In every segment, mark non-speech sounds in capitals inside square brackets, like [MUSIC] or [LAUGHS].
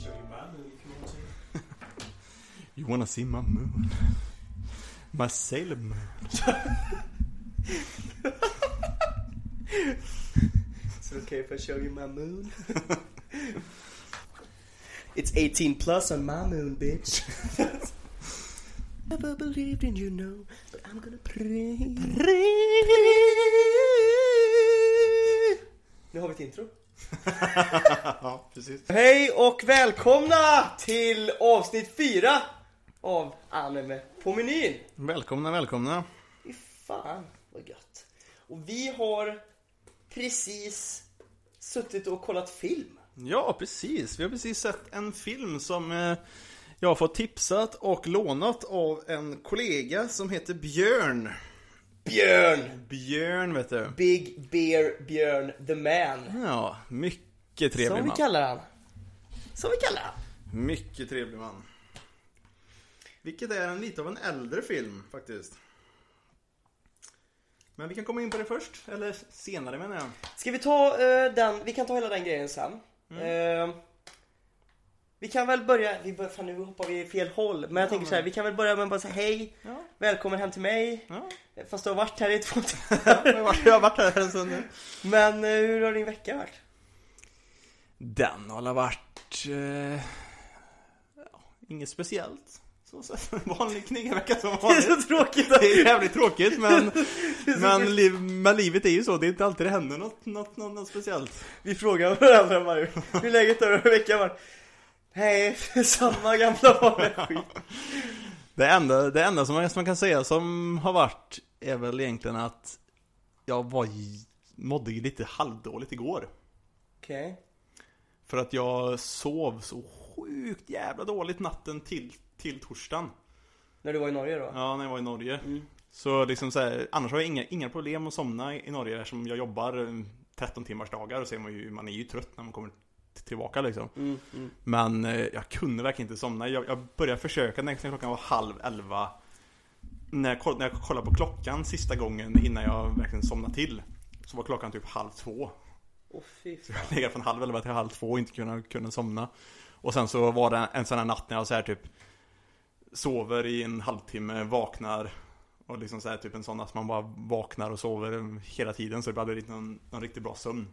Show you my moon if you want to. [LAUGHS] You wanna see my moon? My sailor moon. [LAUGHS] Is it okay if I show you my moon? [LAUGHS] it's 18 plus on my moon, bitch. Never believed in you, no, but I'm gonna pray. Nu har vi ett intro. [LAUGHS] ja, precis. Hej och välkomna till avsnitt 4 av Anime på menyn. Välkomna, välkomna. Fy fan vad gött. Och vi har precis suttit och kollat film. Ja, precis. Vi har precis sett en film som eh, jag har fått tipsat och lånat av en kollega som heter Björn. Björn! Björn, vet du. Big Bear Björn the Man. Ja, mycket trevlig Som vi man. kallar han. Som vi kallar han. Mycket trevlig man. Vilket är en lite av en äldre film faktiskt. Men vi kan komma in på det först, eller senare menar jag. Ska vi ta eh, den, vi kan ta hela den grejen sen. Eh, vi kan väl börja, vi bör, fan nu hoppar vi fel håll. Men jag tänker så här, vi kan väl börja med att bara säga hej. Ja. Välkommen hem till mig. Ja, Fast du har varit här i två timmar. [LAUGHS] jag har varit här en stund nu. Men eh, hur har din vecka varit? Den har varit... Eh, ja, inget speciellt. Så, så, [LAUGHS] vanlig kniggavecka som [LAUGHS] Det är vanligt. så tråkigt. Det är jävligt tråkigt men, men, liv, men livet är ju så. Det är inte alltid det händer något, något, något, något speciellt. Vi frågar varandra bara hur läget har veckan varit? Hej, [LAUGHS] samma gamla vanliga skit. [LAUGHS] Det enda, det enda som man, som man kan säga som har varit är väl egentligen att jag var, mådde lite halvdåligt igår. Okej. För att jag sov så sjukt jävla dåligt natten till, till torsdagen. När du var i Norge då? Ja, när jag var i Norge. Mm. Så liksom så här, annars har jag inga, inga problem att somna i Norge eftersom jag jobbar eh, 13 timmars dagar och så är man ju, man är ju trött när man kommer tillbaka liksom. Mm, mm. Men eh, jag kunde verkligen inte somna. Jag, jag började försöka när klockan var halv elva. När jag, när jag kollade på klockan sista gången innan jag verkligen somnade till. Så var klockan typ halv två. Fy fan. Jag legat från halv elva till halv två och inte kunna, kunna somna. Och sen så var det en sån här natt när jag så här typ sover i en halvtimme, vaknar och liksom så här typ en sån att man bara vaknar och sover hela tiden så det blev aldrig någon, någon riktigt bra sömn.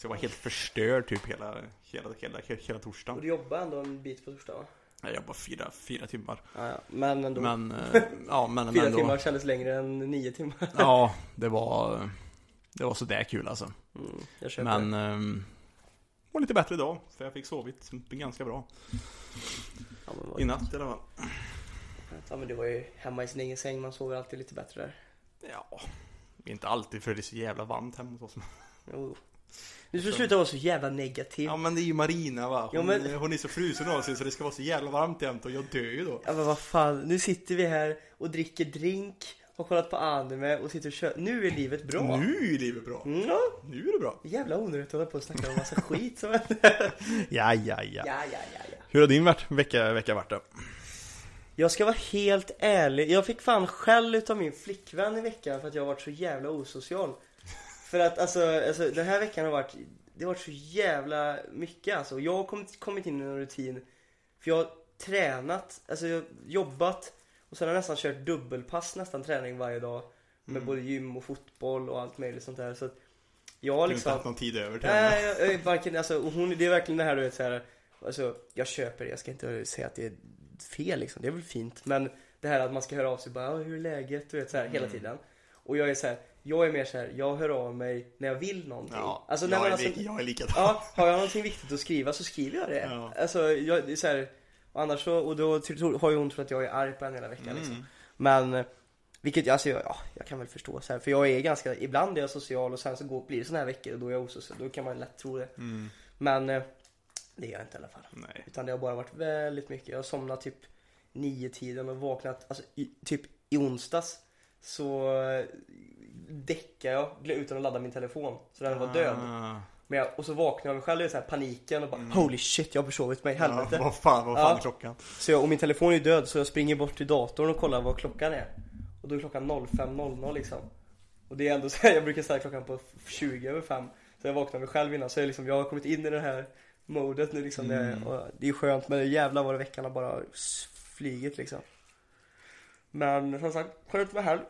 Så jag var helt förstörd typ hela, hela, hela, hela, hela Och torsdagen. du jobbade ändå en bit på torsdag va? Jag jobbade fyra, fyra timmar. Ja, ja. Men ändå. Men, eh, [LAUGHS] ja men Fyra ändå. timmar kändes längre än nio timmar. Ja, det var, det var sådär kul alltså. Mm, jag köper Men, det. ehm, var lite bättre idag. För jag fick sovit ganska bra. Ja men, I natt i alla fall. Ja men det var ju hemma i sin egen säng, man sover alltid lite bättre där. Ja, inte alltid för det är så jävla varmt hemma hos oss. Jo. Du får sluta vara så jävla negativ. Ja men det är ju Marina va. Hon, Ja, men- hon är så frusen av sig så det ska vara så jävla varmt jämt och jag dör ju då. Ja men vad fan, nu sitter vi här och dricker drink, har kollat på anime och sitter och kör. Nu är livet bra. Nu är livet bra. Mm, Ja, Nu är det bra. jävla onödigt att hålla på och snacka om massa [LAUGHS] skit som Ja, Ja, ja, ja. ja, ja, ja, ja. Hur har din varit, vecka, vecka varit då? Jag ska vara helt ärlig, jag fick fan skäll utav min flickvän i veckan för att jag varit så jävla osocial. För att alltså, alltså den här veckan har varit, det har varit så jävla mycket alltså. Jag har kommit, kommit in i en rutin, för jag har tränat, alltså jag har jobbat och sen har jag nästan kört dubbelpass nästan träning varje dag. Med både gym och fotboll och allt möjligt sånt där. Så att jag har Du har inte liksom... haft någon tid över till. Nej, jag, jag, varken, alltså, och hon, det är verkligen det här du vet så här, alltså, jag köper det, jag ska inte säga att det är fel liksom, det är väl fint. Men det här att man ska höra av sig bara, "Ja, hur är läget? Du vet så här hela tiden. Och jag är så här, jag är mer så här, jag hör av mig när jag vill någonting. Ja, alltså, när jag, man är alltså, jag är likadan. Ja, har jag någonting viktigt att skriva så skriver jag det. Ja. Alltså, jag, det är så här, och annars så, och då har ju hon trott att jag är arg på henne hela veckan liksom. Mm. Men, eh, vilket, alltså jag, ja, jag kan väl förstå så här, för jag är ganska, ibland är jag social och sen så går, blir det såna här veckor och då är jag osocial, då kan man lätt tro det. Mm. Men, eh, det gör jag inte i alla fall. Nej. Utan det har bara varit väldigt mycket, jag har somnat typ nio tiden och vaknat, alltså i, typ i onsdags så däckade jag utan att ladda min telefon. Så den var död. Ah. Men jag, och så vaknade jag själv i så här paniken och bara holy shit jag har försovit mig, helvete. Ja, vad fan, vad fan Ja. är klockan? Så jag, och min telefon är död så jag springer bort till datorn och kollar vad klockan är. Och då är klockan 05.00 liksom. Och det är ändå så här, jag brukar ställa klockan på 20 över 5. Så jag vaknar mig själv innan. Så jag, liksom, jag har kommit in i den här modet nu liksom. Mm. Det, och det är skönt men jävlar vad veckan har bara flugit liksom. Men som sagt, skönt med helg.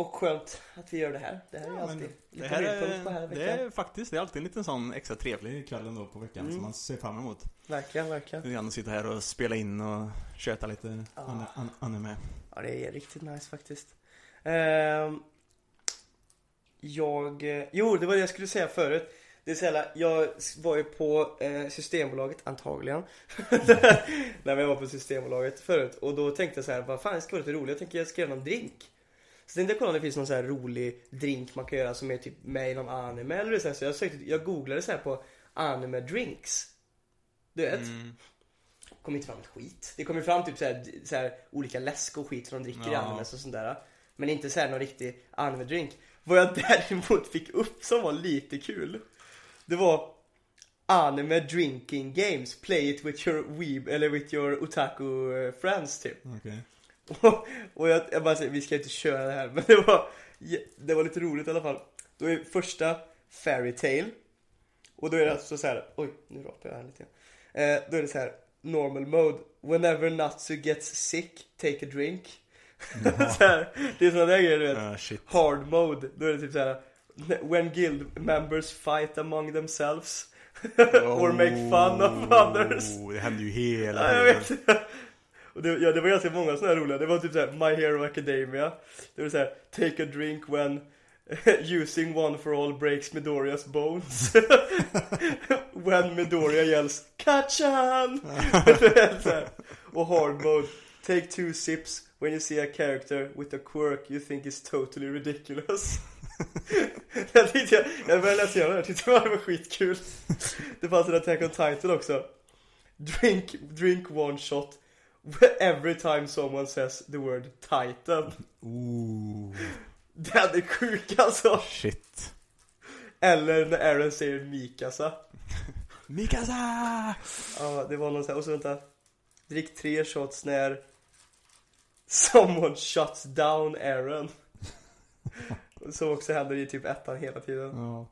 Och skönt att vi gör det här. Det här är Ja, alltid Det lite här höjdpunkt på här är, det veckan. är faktiskt, det är alltid en liten sån extra trevlig kväll ändå på veckan Mm. som man ser fram emot. Verkligen, verkligen. Lite grann att sitta här och spela in och köta lite Ja. an- an- anime. Ja, det är riktigt nice faktiskt. Ehm, jag, eh, jo det var det jag skulle säga förut. Det är så jävla, jag var ju på eh, Systembolaget antagligen. [LAUGHS] Men jag var på Systembolaget förut och då tänkte jag så här, vad fan det ska vara lite roligt. Jag tänker jag ska göra någon drink. Så tänkte jag kolla om det finns någon så här rolig drink man kan göra som är typ med i någon anime eller så, här. så jag sökte, jag googlade så här på anime drinks. Du vet? Mm. kom inte fram ett skit. Det kom ju fram typ så här, så här olika läsk och skit som de dricker i Ja. animes och sånt där. Men inte så här någon riktig anime-drink. Vad jag [LAUGHS] däremot fick upp som var lite kul. Det var anime drinking games. Play it with your weeb, eller with your otaku eh, friends typ. Okej. Och, [LAUGHS] och jag, jag bara säger, vi ska inte köra det här men det var, det var lite roligt i alla fall. Då är första Fairy Tale Och då är det alltså så här, oj nu rapar jag här lite grann. eh, Då är det så här normal mode. Whenever Natsu gets sick, take a drink. [LAUGHS] här, det är sådana där grejer du vet. Ah. Hard mode, då är det typ så här. When guild members fight among themselves. [LAUGHS] Or make fun of others. Oh, Det händer ju hela tiden det, ja, det var ganska många sådana här roliga. Det var typ såhär My Hero Academia. Det var såhär Take a drink when [LAUGHS] using one for all breaks Midorias bones. [LAUGHS] when Midoria yells Kachan! [LAUGHS] Och hard mode. Take two sips when you see a character with a quirk you think is totally ridiculous. jag tyckte jag, jag började läsa igenom det här, tyckte det var skitkul. Det fanns en Attack on Titan också. Drink, drink one shot [LAUGHS] every time someone says the word Titan. Ooh, [LAUGHS] Den är sjuk alltså. shit. Eller när Aaron säger Mikasa. [LAUGHS] Mikasa! Ja, det var någon sån här, och så vänta. Drick tre shots när someone shuts down Aaron. Som också händer i typ ettan hela tiden. Ja.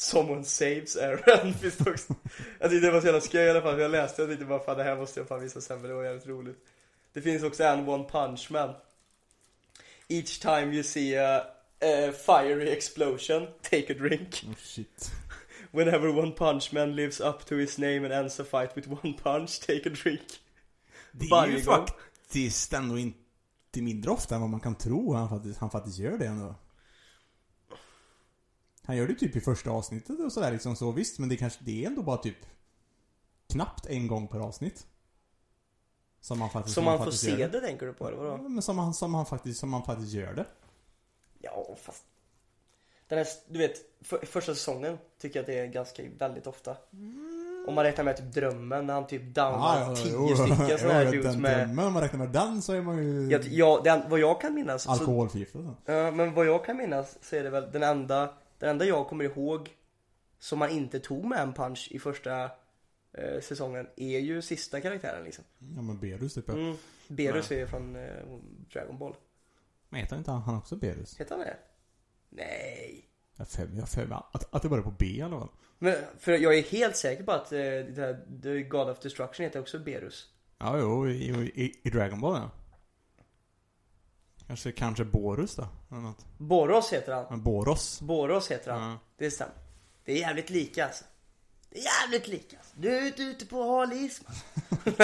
Someone saves Aaron finns det också. Jag tyckte det var så jävla skoj i alla fall, för jag läste och tänkte bara fan det här måste jag fan visa sen, men det var jävligt roligt. Det finns också en One Punch Man. Each time you see a, a fiery explosion, take a drink. Oh, shit. Whenever One Punch Man lives up to his name and ends a fight with one punch, take a drink. Det är Varje ju gång. faktiskt ändå inte mindre ofta än vad man kan tro han faktiskt, han faktiskt gör det ändå. Han gör det typ i första avsnittet och sådär liksom så visst, men det kanske, det är ändå bara typ knappt en gång per avsnitt. Som han faktiskt, Så man får faktiskt se gör det tänker du på eller vadå? Ja, Men som han, som han faktiskt, som han faktiskt gör det. Ja, fast... Den här, du vet, för, första säsongen tycker jag att det är ganska, väldigt ofta. Om man räknar med typ drömmen när han typ downar tio stycken sådana här dudes med... drömmen, om man räknar med den så är man ju Ja, ja den, vad jag kan minnas alkoholförgiftad. Ja, men vad jag kan minnas så är det väl den enda, den enda jag kommer ihåg som man inte tog med en punch i första eh, säsongen är ju sista karaktären liksom. Ja men Berus typ. Mm. Berus är från eh, Dragon Ball. Men heter inte han, han också Berus? Heter han det? Nej. Jag för jag för att, att det börjar på B i alla fall. Men för jag är helt säker på att eh, det här, The God of Destruction heter också Berus. Ja, jo, i, i, i Dragon Ball ja. Kanske, kanske Borus då? Eller något. Boros heter han. Men Boros. Boros heter han. Ja. Det stämmer. Det är jävligt lika alltså. Det är jävligt lika alltså. Du är inte ute på hal is. [LAUGHS]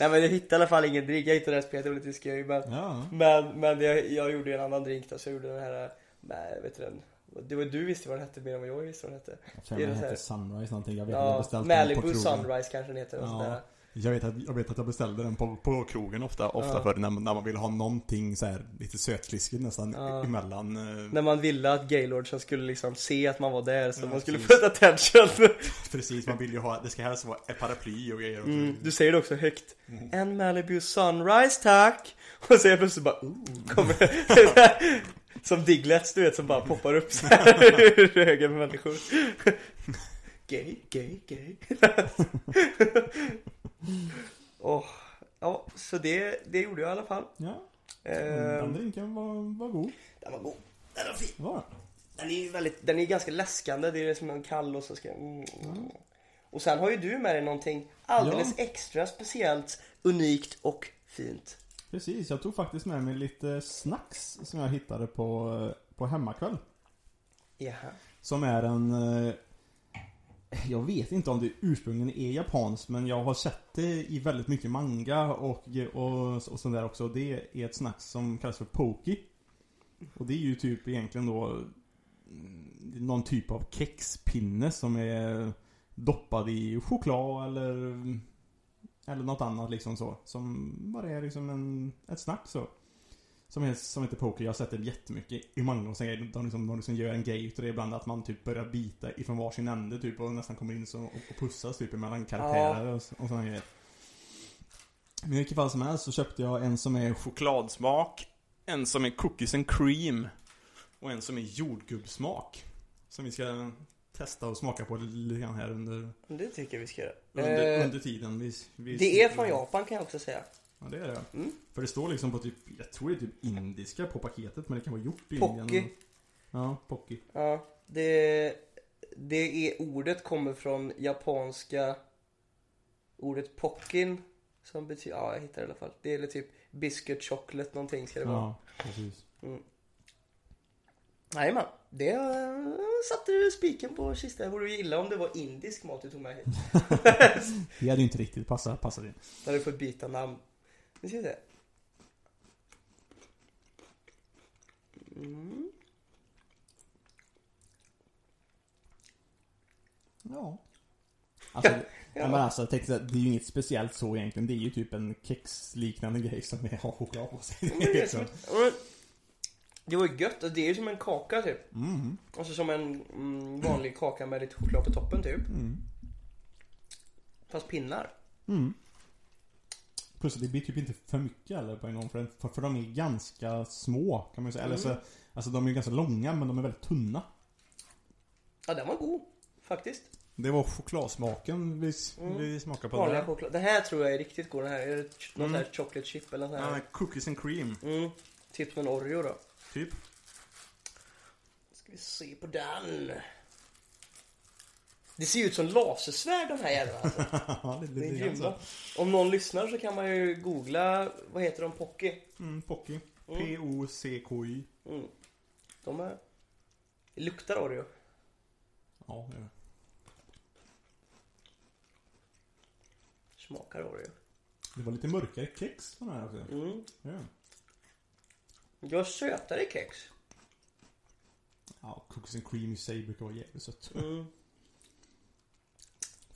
Nej men jag hittade i alla fall ingen drink. Jag hittade det här spelet, det var lite skoj men Ja. Men, men jag, jag gjorde en annan drink då, så jag gjorde den här, med, vet du den? Det var du visste vad den hette mer än vad jag visste vad den hette. Jag tror den heter Sunrise någonting. Jag vet att jag Ja, beställt den på Malibu. Sunrise kanske den heter och Ja. sådär. Jag vet, att, jag vet att jag beställde den på, på krogen ofta, ofta Ja. för när, man- när man vill ha någonting så här lite sötflisket nästan Ja. emellan. eh, När man ville att gaylordsen skulle liksom se att man var där så Ja, man skulle få ett attention. [LAUGHS] Precis, man vill ju ha, det ska helst vara ett paraply och grejer. och. Mm, du säger det också högt. En Malibu Sunrise tack! [LAUGHS] Och så plötsligt bara ooh, kommer [LAUGHS] Som Diglets du vet som bara poppar upp så här ur högen med människor. Gay, gay, gay. Åh, ja, så det, det gjorde jag i alla fall. Ja, den Ehm, drinken var, var god. den var god. Den var fin. Var den? Den är väldigt, den är ganska läskande. Det är som en kall och så ska mm. Och sen har ju du med dig någonting alldeles extra speciellt, unikt och fint. Precis, jag tog faktiskt med mig lite snacks som jag hittade på, eh, på hemmakväll. Jaha. Som är en... Jag vet inte om det ursprungligen är japanskt men jag har sett det i väldigt mycket manga och, och, och sånt där också. Det är ett snack som kallas för Poki. Och det är ju typ egentligen då mm, någon typ av kexpinne som är doppad i choklad eller eller något annat liksom så. Som bara är liksom en, ett snack så. Som, är, som heter Poker. Jag har sett det jättemycket i manga och sen de, liksom, de liksom gör en grej utav det ibland att man typ börjar bita ifrån varsin ände typ och nästan kommer in så, och, och pussas typ mellan karaktärer och, och sådana grejer. Men i vilket fall som helst så köpte jag en som är Chokladsmak, en som är cookies and cream och en som är jordgubbssmak. Som vi ska testa och smaka på lite grann här under, Det tycker jag vi ska göra. under, Eh, under tiden vi, vi det är från Japan kan jag också säga. Ja det är det. Mm. För det står liksom på typ, jag tror det är typ indiska på paketet men det kan vara gjort i Pocky. Indien. Ja, Pocky. Ja, det, det är ordet kommer från japanska ordet pockin som betyder, ja jag hittar det i alla fall. Det är typ biscuit chocolate någonting ska det vara. Ja, precis. Jajamän, det uh, satte du spiken på kistan. Det vore ju illa om det var indisk mat du tog med hit. [LAUGHS] Det hade ju inte riktigt passat, passat in. Då hade du fått byta namn. Nu ska vi se. Mm. Ja. [LAUGHS] Alltså, Ja. men alltså jag tänkte att det är ju inget speciellt så egentligen. Det är ju typ en kexliknande grej som är- [LAUGHS] har choklad på sig. Men det, är liksom. som, men det var ju gött. Det är ju som en kaka typ. Mm. Alltså som en mm, vanlig kaka med lite choklad på toppen typ. Mm. Fast pinnar. Mm. Plus att det blir typ inte för mycket eller på en gång. För, för, för de är ganska små kan man ju säga. Eller så, alltså de är ganska långa men de är väldigt tunna. Ja den var god. Faktiskt. Det var chokladsmaken vi, vi smakade på Vanliga choklad. Den här tror jag är riktigt god. Den här. Är det någon Mm. här chocolate chip eller nåt sånt Ja, här? cookies and cream, Mm. Typ en Oreo då. typ. Ska vi se på den. Det ser ut som lasersvärd de här jävlarna alltså. [LAUGHS] Ja, det, Det är det, det, grymma. alltså. Om någon lyssnar så kan man ju googla, vad heter de, Pocky? Mm, Pocky. P-O-C-K-Y. Mm. De är... Det luktar Oreo. Ja, det är det. Smakar Oreo. Det var lite mörkare kex på den här också. Mm. Ja. Du har sötare kex. ja, cookies and cream i sig brukar vara jävligt sött. Mm.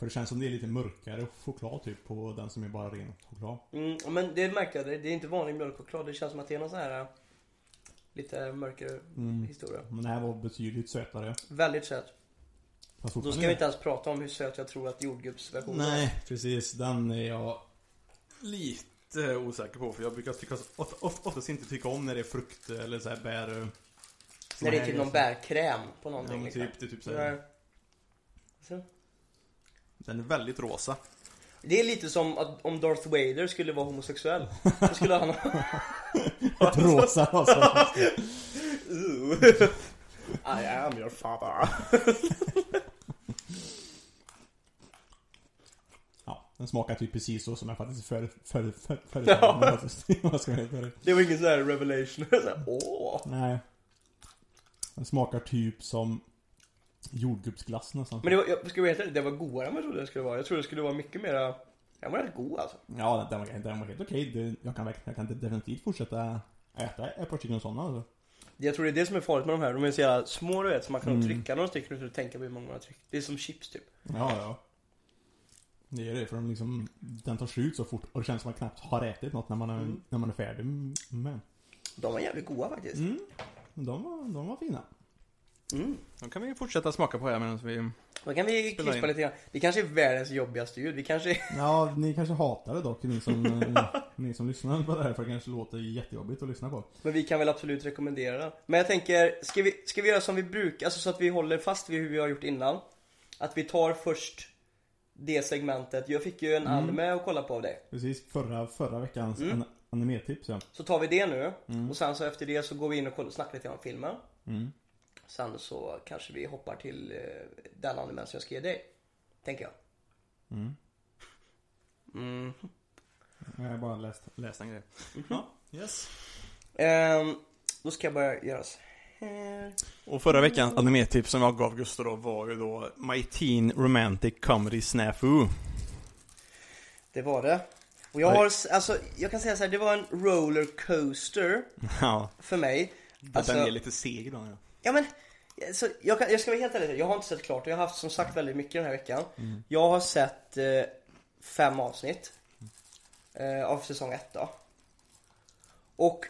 För det känns som det är lite mörkare choklad typ på den som är bara ren choklad. Mm. ja, Men det märker jag, det det är inte vanlig mjölkchoklad. Det känns som att det är någon sån här äh, lite mörkare Mm. historia. Men den här var betydligt sötare. Väldigt söt. Då ska vi inte ens prata om hur söt jag tror att jordgubbsversionen är. Nej, precis. Den är jag... Lite osäker på för jag brukar tycka, ofta, ofta, oftast inte tycka om när det är frukt eller så här bär. När såna det är typ någon bärkräm på Ja, någonting men liksom. typ, det är typ så här. Så. Den är väldigt rosa. Det är lite som att om Darth Vader skulle vara homosexuell. Då skulle han ha... [LAUGHS] Ett rosa alltså. I am your father. [LAUGHS] Ja, den smakar typ precis så som jag faktiskt för, för, för, för, Ja. för, [LAUGHS] Vad ska Det var ingen sån här revelation. Så här, Åh. Nej. Den smakar typ som jordgubbsglass nästan. Men det var, jag ska veta det, var godare än vad jag trodde det skulle vara. Jag trodde det skulle vara mycket mera... Den var rätt god alltså. Ja, den var, den var helt okej. Det- Jag kan, jag kan definitivt fortsätta äta ett par stycken sådana alltså. Jag tror det är det som är farligt med de här. De är så jävla små du vet, så man kan Mm. trycka några stycken utan att tänka på hur många man har tryckt. Det är som chips typ. Ja, ja. Det är det, för de liksom, den tar slut så fort och det känns som att man knappt har ätit något när man är, Mm. när man är färdig med. De var jävligt goda faktiskt. Mm. De var, de var fina. Mm. Då kan vi fortsätta smaka på här medan vi... Då kan vi Spela krispa in. lite grann. Det kanske är världens jobbigaste ljud. Vi kanske... [LAUGHS] Ja, ni kanske hatar det dock, ni som, [LAUGHS] eh, ni som lyssnar på det här, för det kanske låter jättejobbigt att lyssna på. Men vi kan väl absolut rekommendera den. Men jag tänker, ska vi, ska vi göra som vi brukar? Alltså så att vi håller fast vid hur vi har gjort innan. Att vi tar först det segmentet. Jag fick ju en Mm. anime att kolla på av dig. Precis, förra, förra veckans Mm. animetips ja. Så tar vi det nu. Mm. Och sen så efter det så går vi in och snackar lite om filmen. Mm. Sen så kanske vi hoppar till eh, den animen som jag ska ge dig. Tänker jag. Mm. Mm. Jag har bara läst, läst en grej. Ja, yes. Ehm, då ska jag börja göra så här. Och förra veckans animetips som jag gav Gustav då var ju då My Teen Romantic Comedy Snafu. Det var det. Och jag har, alltså, jag kan säga så här, det var en rollercoaster Ja, för mig. Alltså- den är lite seg ibland ja. Ja men, så jag, kan, jag ska vara helt ärlig, jag har inte sett klart jag har haft som sagt väldigt mycket den här veckan. Jag har sett eh, fem avsnitt eh, av säsong ett då. Och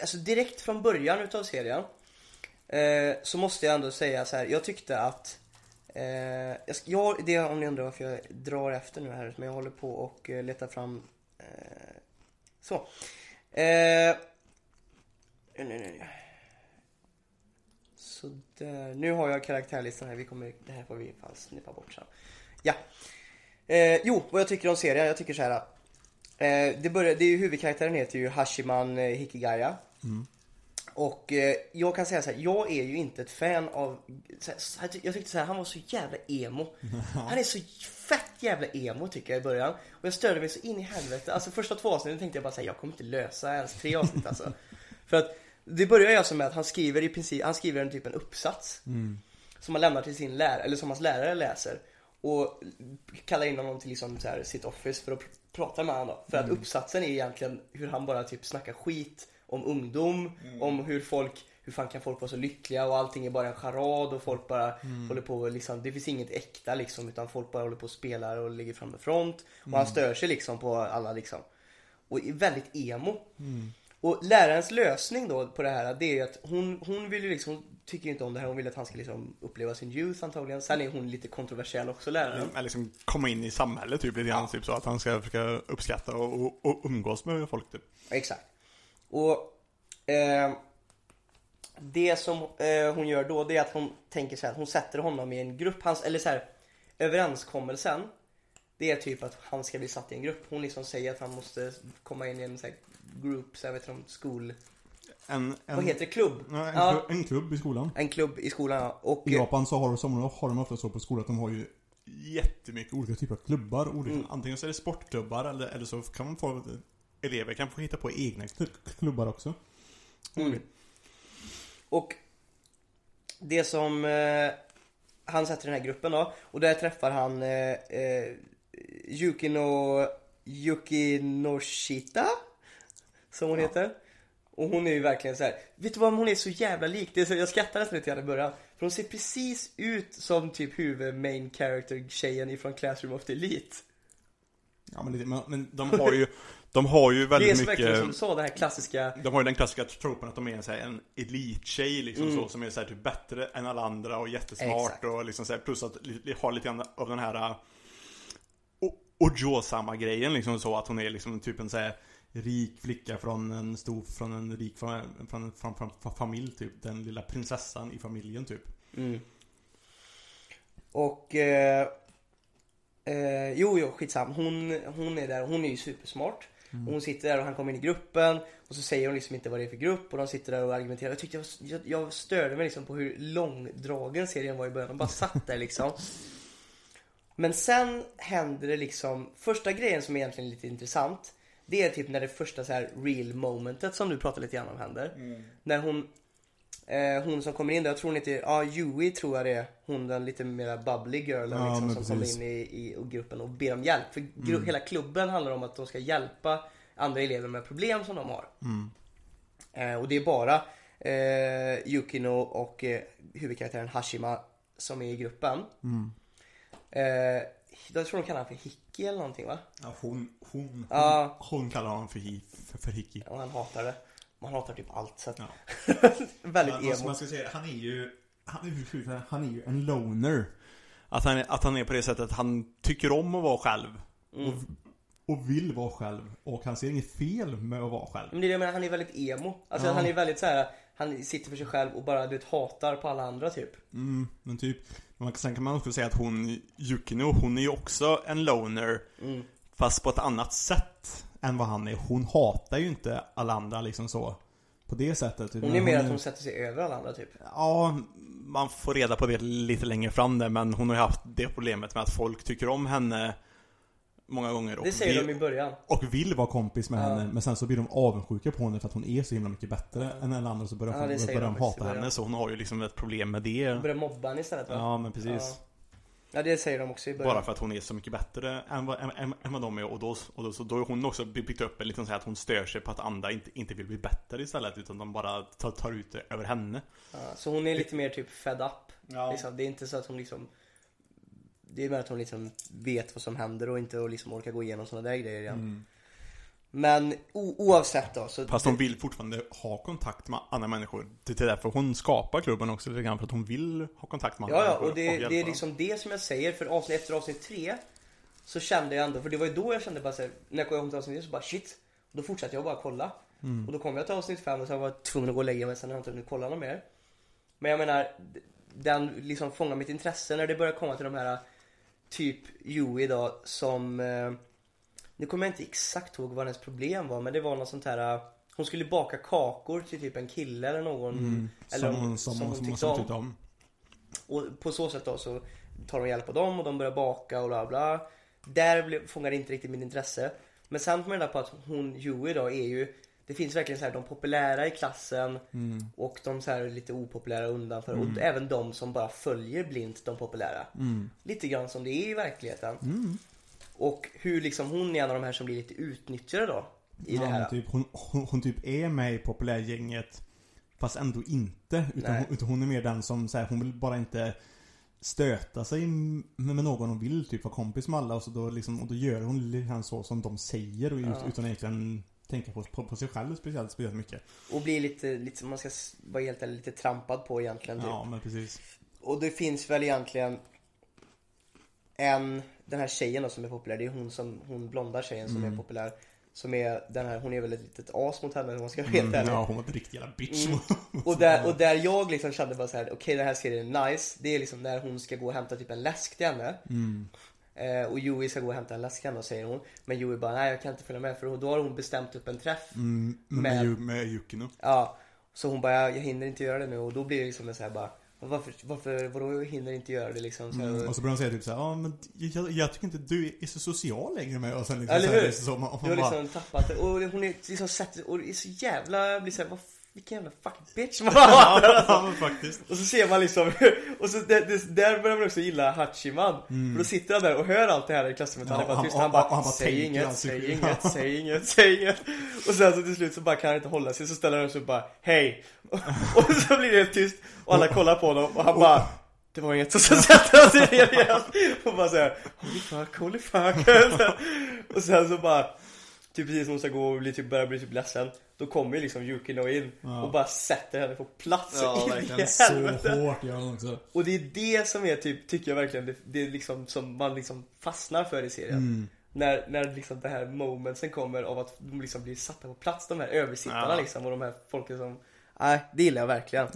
alltså direkt från början utav serien eh, så måste jag ändå säga så här. jag tyckte att eh, jag, jag, det om ni undrar varför jag drar efter nu här, men jag håller på och eh, letar fram eh, så. Eh, nu, nu, nu. Sådär, nu har jag karaktärlistan här, vi kommer, det här får vi fan snippa bort sen. Ja. Eh, jo, vad jag tycker om serien, jag tycker så här. Eh, det, börjar, det är ju huvudkaraktären heter ju Hashiman eh, Hikigaya. Och eh, jag kan säga så här, jag är ju inte ett fan av, så här, så här, jag tyckte så här, han var så jävla emo. [LAUGHS] Han är så fett jävla emo tycker jag i början. Och jag störde mig så in i helvete. Alltså första två avsnitten tänkte jag bara säga jag kommer inte lösa ens tre avsnitt alltså. [LAUGHS] För att det börjar ju alltså med att han skriver i princip, han skriver en typ en uppsats. Som han lämnar till sin lärare, eller som hans lärare läser. Och kallar in honom till liksom så här sitt office för att pr- prata med honom. För att uppsatsen är egentligen hur han bara typ snackar skit om ungdom, om hur folk, hur fan kan folk vara så lyckliga och allting är bara en charad och folk bara håller på och liksom, det finns inget äkta liksom utan folk bara håller på och spelar och ligger framme front. Och han stör sig liksom på alla liksom. Och är väldigt emo. Och lärarens lösning då på det här det är ju att hon, hon vill ju liksom, hon tycker ju inte om det här, hon vill att han ska liksom uppleva sin youth antagligen. Sen är hon lite kontroversiell också läraren. Eller liksom komma in i samhället typ lite grann, typ så att han ska försöka uppskatta och, och, och umgås med folk typ. Exakt. Och eh, det som eh, hon gör då det är att hon tänker så här, hon sätter honom i en grupp, hans, eller så här, överenskommelsen det är typ att han ska bli satt i en grupp. Hon liksom säger att han måste komma in i en så här group, så jag vet inte om skol... En, en, Vad heter det? Klubb? Ja, en, Ja. klubb, en klubb i skolan. En klubb i skolan ja. Och, I Japan så har, som, har de ofta så på skolan att de har ju jättemycket olika typer av klubbar. Olika, Mm. Antingen så är det sportklubbar eller, eller så kan man få Elever kan få hitta på egna kl- klubbar också. Mm. Och det som eh, han sätter i den här gruppen då och där träffar han eh, eh, Yukino Yukinoshita som hon heter. Och hon är ju verkligen så här. vet du vad hon är så jävla lik? Det är så, jag skrattar nästan lite grann i början. För hon ser precis ut som typ huvud main character tjejen ifrån Classroom of the Elite. Ja men, men, men De har ju, de har ju Det är väldigt så verkligen som du mycket sa, den här klassiska De har ju den klassiska tropen att de är så här, en elittjej liksom Mm. så Som är så här, typ bättre än alla andra och jättesmart Exakt. och liksom så här, Plus att li- har lite grann av den här uh, o- Ojosama grejen liksom så att hon är liksom typ en så här rik flicka från en stor, från en rik från, från, från, från, från familj typ. Den lilla prinsessan i familjen typ. Mm. Och... Eh, eh, jo, jo, skitsam. Hon, hon är där, hon är ju supersmart. Och hon sitter där och han kommer in i gruppen och så säger hon liksom inte vad det är för grupp och de sitter där och argumenterar. Jag tyckte jag, jag, jag störde mig liksom på hur långdragen serien var i början. De bara satt där liksom. [LAUGHS] Men sen händer det liksom, första grejen som är egentligen lite intressant. Det är typ när det första så här real momentet som du pratade lite grann om händer. När hon Eh, hon som kommer in där, jag tror hon heter, ja Yui tror jag det är. Hon den lite mera bubbly girlen Ja, liksom, som kommer precis. in i, i gruppen och ber om hjälp. För gru- hela klubben handlar om att de ska hjälpa andra elever med problem som de har. Eh, och det är bara eh, Yukino och eh, huvudkaraktären Hashima som är i gruppen. Eh, jag tror de kallar honom för Hiki eller någonting va? Ja, hon, hon, Ja. hon kallar honom för, hi, för, för Hiki Och han hatar det. Man hatar typ allt så att, Ja. [LAUGHS] väldigt alltså, emo. man ska säga, han är ju, han är, han är ju en loner. Att han, är- att han är på det sättet att han tycker om att vara själv Mm. Och, och vill vara själv. Och han ser inget fel med att vara själv. Men det är det jag menar, han är väldigt emo. Alltså Ja. han är väldigt så här. han sitter för sig själv och bara du vet, hatar på alla andra typ. Mm, men typ. Man- Sen kan man också säga att hon, Yukino, hon är ju också en loner Mm. Fast på ett annat sätt än vad han är. Hon hatar ju inte alla andra liksom så. på det sättet. Hon är mer att hon sätter sig över alla andra typ. Ja, man får reda på det lite längre fram där, men hon har ju haft det problemet med att folk tycker om henne många gånger och, Det säger vill, de i början. Och vill vara kompis med Ja. henne, men sen så blir de avundsjuka på henne för att hon är så himla mycket bättre än alla andra så börjar, Ja, säger börjar de hata henne. så hon har ju liksom ett problem med det. De börjar mobba henne istället va? Ja, men precis. Ja. Ja det säger de också i början. Bara för att hon är så mycket bättre än vad, än, än, än vad de är och då, och då, så då har hon också byggt upp en liten så här att hon stör sig på att andra inte, inte vill bli bättre istället utan de bara tar, tar ut det över henne. Ja, så hon är lite mer typ fed up. Ja. Liksom. Det är inte så att hon liksom Det är mer att hon liksom vet vad som händer och inte och liksom orkar gå igenom sådana där grejer igen. Mm. Men oavsett då så Fast hon vill fortfarande ha kontakt med andra människor. Det är därför hon skapar klubben också lite grann för att hon vill ha kontakt med andra Ja, ja, människor och det, hjälpa det är dem. liksom det som jag säger för avsnitt, efter avsnitt tre Så kände jag ändå, för det var ju då jag kände bara såhär, när jag kom till avsnitt tre så bara shit och Då fortsatte jag bara kolla Mm. Och då kom jag till avsnitt fem och sen var jag tvungen att gå och lägga mig sen har jag inte hunnit kolla något mer Men jag menar, den liksom fångar mitt intresse när det börjar komma till de här Typ Yui då som eh, Nu kommer jag inte exakt ihåg vad hennes problem var men det var något sånt här Hon skulle baka kakor till typ en kille eller någon Mm. Eller Som, om- hon- som, som hon som, tyckte om. tyckte om. Och på så sätt då så tar de hjälp av dem och de börjar baka och bla bla. Där det inte riktigt min intresse. Men sen kom jag reda på att hon, Yui då, är ju Det finns verkligen så här de populära i klassen Mm. och de så här lite opopulära undanför. Och även de som bara följer blint de populära. Mm. Lite grann som det är i verkligheten. Mm. Och hur liksom hon är en av de här som blir lite utnyttjade då. I det Ja, här. men typ, hon, hon, hon typ är med i populärgänget Fast ändå inte. Utan, hon, utan hon är mer den som säger hon vill bara inte stöta sig med, någon hon vill typ vara kompis med alla och, så då, liksom, och då gör hon grann så som de säger och Ja. utan egentligen tänka på, på, på sig själv speciellt, speciellt mycket. Och blir lite, lite, man ska vara helt ärlig, lite trampad på egentligen. Typ. Ja men precis. Och det finns väl egentligen en, den här tjejen då som är populär, det är hon som, hon blonda tjejen som Mm. är populär. Som är den här, hon är väl ett litet as mot henne om man ska vara helt ärlig. ja hon var ett riktigt jävla bitch. Mm. Och där, och där jag liksom kände bara så här: okej den här serien är nice. Det är liksom när hon ska gå och hämta typ en läsk till henne. Mm. Eh, och Joey ska gå och hämta en läsk till henne säger hon. Men Joey bara, nej jag kan inte följa med för då har hon bestämt upp en träff. Mm, med, med, med Yukino. Ja, så hon bara, jag, jag hinner inte göra det nu och då blir det liksom en så här bara varför, varför, vadå jag hinner inte göra det liksom? Så här, Mm, och så börjar de säga typ såhär, ja men jag, jag tycker inte du är så social längre med och sen liksom Eller så här, hur? det är så, man, man Du har bara, liksom tappat det. Och hon är liksom sett, och är så jävla, blir såhär, vad vilken jävla fucking bitch man hatar alltså. [LAUGHS] faktiskt. Och så ser man liksom, [LAUGHS] och så där, där- där börjar man också gilla Hachiman. För då sitter han där och hör allt det här i klassrummet. Han är bara tyst. Han bara, han bara säg inget, alltså. säg inget, säg inget, säg inget. Och sen så till slut så bara kan han inte hålla sig. Så ställer han sig och bara, hej. Och, [LAUGHS] och så blir det helt tyst. Och alla kollar på honom och han bara det var inget, och så sätter han sig ner igen och bara såhär Holy fuck, holy fuck Och sen så bara Typ precis som hon ska gå och bli, typ, börja bli typ ledsen Då kommer ju liksom Yukino in Ja. och bara sätter henne på plats Ja, [LAUGHS] in i verkligen. Så hårt gör hon också. Och det är det som är typ, tycker jag verkligen, det, det är liksom som man liksom fastnar för i serien Mm. När, när liksom det här momentsen kommer av att de liksom blir satta på plats, de här översittarna Ja. liksom och de här folken som Nej, det gillar jag verkligen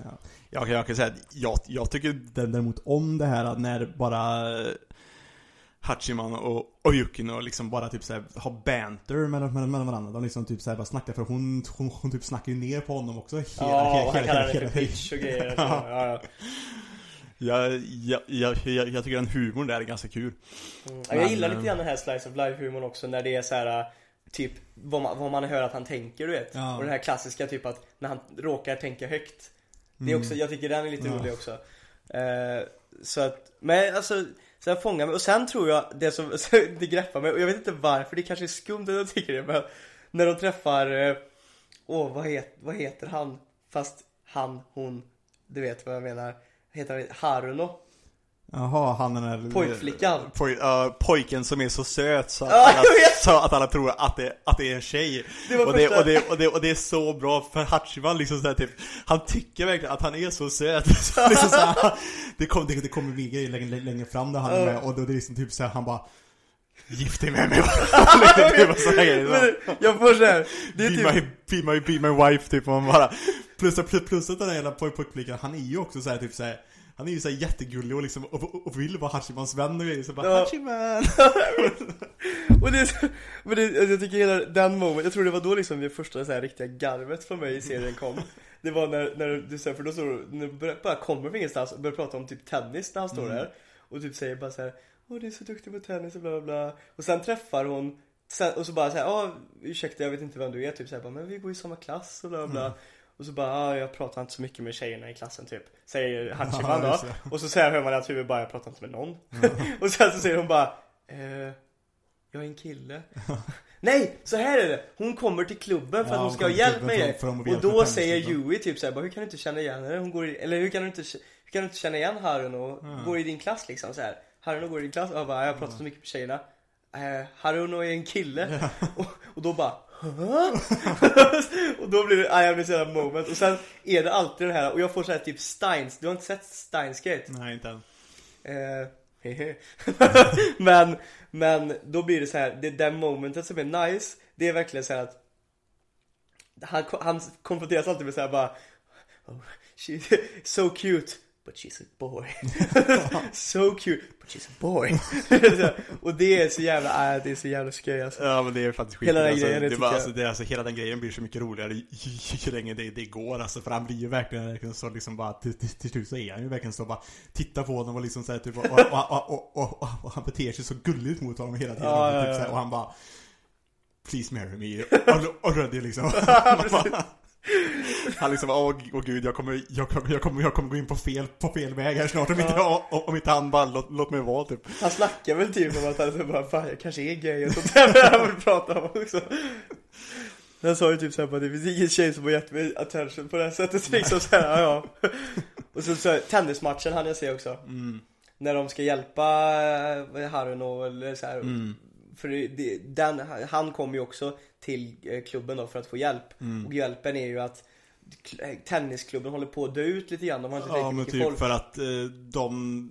Jag, kan- jag kan säga att jag, jag tycker Däremot om det här att när bara Hachiman och, och Yukino liksom bara typ såhär har banter mellan, mellan, mellan varandra. De liksom typ såhär bara snackar för hon, hon, hon typ snackar ju ner på honom också. Hela, Ja, och han kallar hela- för bitch och grejer [LAUGHS] Ja. ja, ja. jag, jag, jag, jag, tycker den humorn där är ganska kul. Mm. Ja, jag Men, gillar eh, lite grann den här slice of life humorn också när det är så här Typ vad man, vad man hör att han tänker du vet Ja. Och den här klassiska typ att när han råkar tänka högt Det är Mm. också, jag tycker den är lite rolig också eh, Så att, men alltså så jag fångar mig, och sen tror jag det som, [LAUGHS] det greppar mig och jag vet inte varför, det kanske är skumt att jag tycker det men När de träffar åh Åh vad, het, vad heter han? Fast han, hon Du vet vad jag menar Heter han Haruno? Jaha, han den där... Pojkflickan Poj, uh, pojken som är så söt så att, [LAUGHS] Ja, alla, så att alla tror att det, att det är en tjej. Det och, det, och, det, och, det, och det är så bra för Hachiman liksom såhär typ Han tycker verkligen att han är så söt. [LAUGHS] liksom så här, det, kom, det, det kommer bli grejer längre, längre fram där han är med och då det är liksom typ såhär, han bara Gift dig med mig! [LAUGHS] Men jag får såhär, det är Be, typ my, be, my, be my wife typ och man bara Plus, plus, plus att den där jävla poj- pojkflickan, han är ju också såhär typ såhär han är ju så här jättegullig och liksom, och, och, vill vara Hashimans vän och grejer, så bara Ja. Hashiman! [LAUGHS] och det, men det, jag tycker hela den moment, jag tror det var då liksom det första så här riktiga garvet från mig i serien kom. Det var när, när du säger, för då står du, bara kommer från ingenstans och börjar prata om typ tennis när han står där. Och typ säger bara så här, Åh du är så duktig på tennis och bla bla bla. Och sen träffar hon sen, Och så bara såhär, ja ursäkta jag vet inte vem du är. Typ såhär, bara, men vi går i samma klass och bla bla. Bla Och så bara, ja jag pratar inte så mycket med tjejerna i klassen typ Säger Hachiman [LAUGHS] Ja, då. Och så säger hör man hans huvud bara, jag pratar inte med någon [LAUGHS] Och sen så säger hon bara, eh, jag är en kille [LAUGHS] Nej, så här är det! Hon kommer till klubben för Ja, att hon ska ha hjälp med det att Och då säger tennisklubben. Yui typ såhär, hur kan du inte känna igen henne? Hon går i, eller hur kan du inte, hur kan du inte känna igen Harun och går i din klass liksom så här. Harun går i din klass och jag bara, jag pratar så mycket med tjejerna eh, Haruno är en kille och, och då bara? [LAUGHS] Och då blir det, blir så jävla moment. Och sen är det alltid det här och jag får så här typ Steins, du har inte sett Steins Gate? Nej, inte än. Eh, [LAUGHS] men, men då blir det så här, det där momentet som är nice, det är verkligen så här att han, han konfronteras alltid med så här bara oh, she's [LAUGHS] so cute But she's a boy. [LAUGHS] [LAUGHS] So cute But she's a boy. [LAUGHS] Och det är så jävla, äh, det är så jävla skoj alltså. Ja men det är faktiskt skit Hela den alltså, grejen, det det, jag. alltså, det, alltså, Hela den grejen blir så mycket roligare ju, ju, ju längre det, det går alltså. För han blir ju verkligen, verkligen så liksom bara till, till, till slut så är han ju verkligen så bara Tittar på honom och liksom såhär typ och, och, och, och, han beter sig så gulligt mot honom hela tiden. Ja, ja, typ, ja. här, Och han bara Please marry me. Och, det liksom. Bara- Han liksom, åh åh, gud jag kommer, jag kommer, jag kommer, jag kommer gå in på fel, på fel väg här snart om inte, om, om inte han bara låt, låt mig vara typ. Han snackar väl typ om att han så bara, fan jag kanske är gay och sånt där. Han vill prata om också. Han sa ju typ såhär bara, det finns ingen tjej som har gett mig attention på det här sättet liksom såhär, ja ja. Och så, så tennismatchen hann jag se också. När de ska hjälpa Harun och eller så här, För det, den, han kom ju också till eh, klubben då för att få hjälp. Och hjälpen är ju att Tennisklubben håller på att dö ut lite grann, de har inte Ja men typ folk. för att eh, de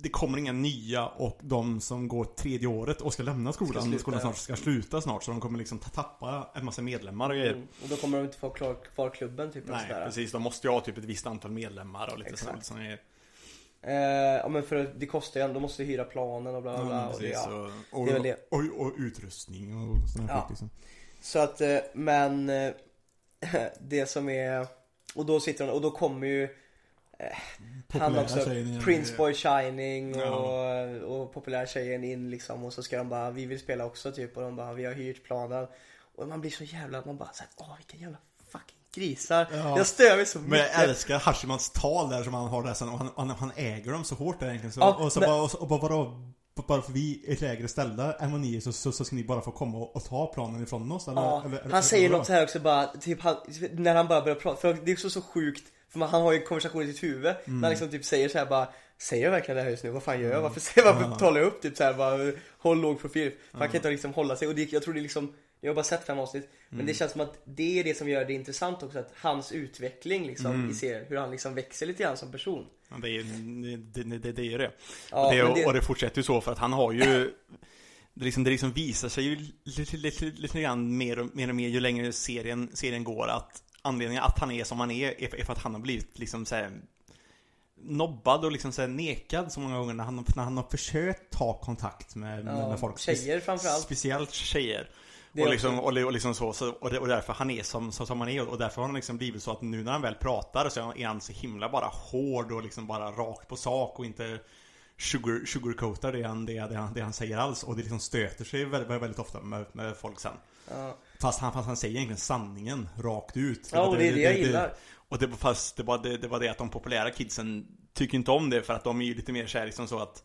Det kommer inga nya och de som går tredje året och ska lämna skolan, sluta, skolan snart ska sluta snart så de kommer liksom ta- tappa en massa medlemmar och grejer. Mm. Och då kommer de inte få klar, kvar klubben typ Nej precis, de måste ju ha typ ett visst antal medlemmar och lite sånt som är Eh, ja men för det kostar ju ändå, de måste hyra planen och bla bla bla Ja, och det, ja. och, och, och, utrustning och sådana Ja. skit liksom. Så att, eh, men eh, [LAUGHS] det som är Och då sitter hon, och då kommer ju eh, Han också. Prince Boy Shining och, Ja. och populära tjejen in liksom och så ska de bara, vi vill spela också typ och de bara, vi har hyrt planen Och man blir så jävla, man bara såhär, åh vilka jävla fucking grisar Ja. Jag stör mig så Men mycket jag älskar Hashimans tal där som han har där sen och han, han, han äger dem så hårt där egentligen så, Ja, och så men- bara, och, och bara vadå? Bara för vi är lägre ställda än vad ni är så, så, så ska ni bara få komma och, och ta planen ifrån oss eller? Ja, eller, eller, han säger något så här också bara, typ han, när han bara börjar prata, för det är också så sjukt För man, han har ju en konversation i sitt huvud, när Mm. han liksom typ säger så här bara Säger jag verkligen det här just nu? Vad fan gör jag? Varför, varför talar jag upp typ så här bara, håll låg profil? För han kan inte liksom hålla sig och det, jag tror det är liksom Jag har bara sett fem avsnitt Men Mm. det känns som att det är det som gör det intressant också att hans utveckling liksom Mm. i serien Hur han liksom växer lite grann som person det, är, det, det, det, är det. Ja, och, det, det- och det fortsätter ju så för att han har ju Det liksom, det liksom visar sig ju lite, lite, lite grann mer och, mer och mer ju längre serien, serien går att Anledningen att han är som han är är, för att han har blivit liksom så här, Nobbad och liksom så nekad så många gånger när han, när han har försökt ta kontakt med, Ja, med folk tjejer framförallt. Speciellt tjejer och liksom, och, li- och liksom så, så och, det, därför han är som, som, han är och därför har han liksom blivit så att nu när han väl pratar så är han så himla bara hård och liksom bara rakt på sak och inte sugar, sugarcoatar det han, det, det, han, det han säger alls och det liksom stöter sig väldigt, väldigt ofta med, med folk sen. Ja, Fast han, fast han säger egentligen sanningen rakt ut. ja och det är det jag gillar och det, fast det var det, det var det att de populära kidsen tycker inte om det för att de är ju lite mer såhär liksom så att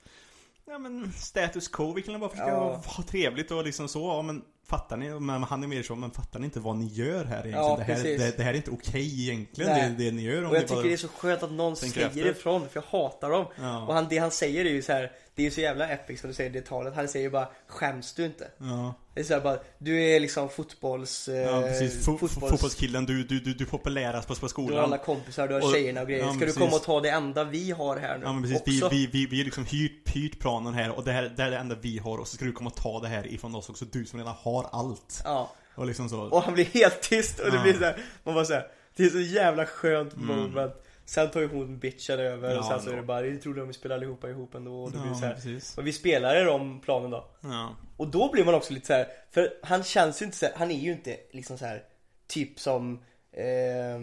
Ja men status quo, vi kan bara försöka Ja. ha trevligt och liksom så, ja men fattar ni? Men han är mer så, men fattar ni inte vad ni gör här egentligen? Ja, det, här, det, det här är inte okej egentligen, Nej. det, det ni gör om Och jag tycker bara... det är så skönt att någon säger efter. ifrån, för jag hatar dem. Ja. Och han, det han säger är ju så här, det är ju så jävla epic som du säger det talet. Han säger bara, skäms du inte? Ja, Det är så bara, du är liksom fotbolls... eh, ja precis. Fo fotbolls- Fotbollskillen, du, du, du, du är populärast på, på skolan. Du har alla kompisar, du har Och- tjejerna och grejer. ja, Ska men du precis. komma och ta det enda vi har här nu? Ja men precis, vi, också? vi, vi, vi har liksom hyrt, hyrt planen här och det här det är det enda vi har och så ska du komma och ta det här ifrån oss också, du som redan har allt. Ja. Och liksom så. Och han blir helt tyst och det Ja. blir så här, man bara så här, det är så jävla skönt Mm. Sen tar ju hon bitchen över och Ja, sen så är det bara, det trodde de vi spelade allihopa ihop ändå och det blir Ja, så här. precis. Och vi spelar i de planen då. Ja. Och då blir man också lite så här, för han känns ju inte så här, han är ju inte liksom så här typ som eh,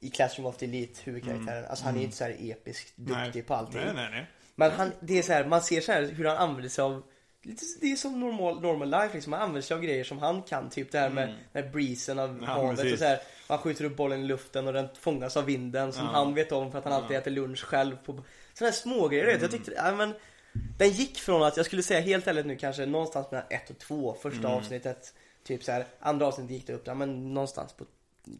i Classroom of the Elite huvudkaraktären. Alltså han är inte så här episkt duktig Nej. på allting. Nej, nej, nej. Men han, det är så här, man ser så här hur han använder sig av Lite, det är som normal, normal life liksom, han använder sig av grejer som han kan, typ det här med Mm. den här breezen av Ja, havet och så här, Han skjuter upp bollen i luften och den fångas av vinden som Ja. han vet om för att han alltid Ja. äter lunch själv på Sådana här smågrejer, mm. jag tyckte, ja men Den gick från att, jag skulle säga helt ärligt nu kanske någonstans mellan ett och två första Mm. avsnittet Typ så här, andra avsnittet gick det upp, ja men någonstans på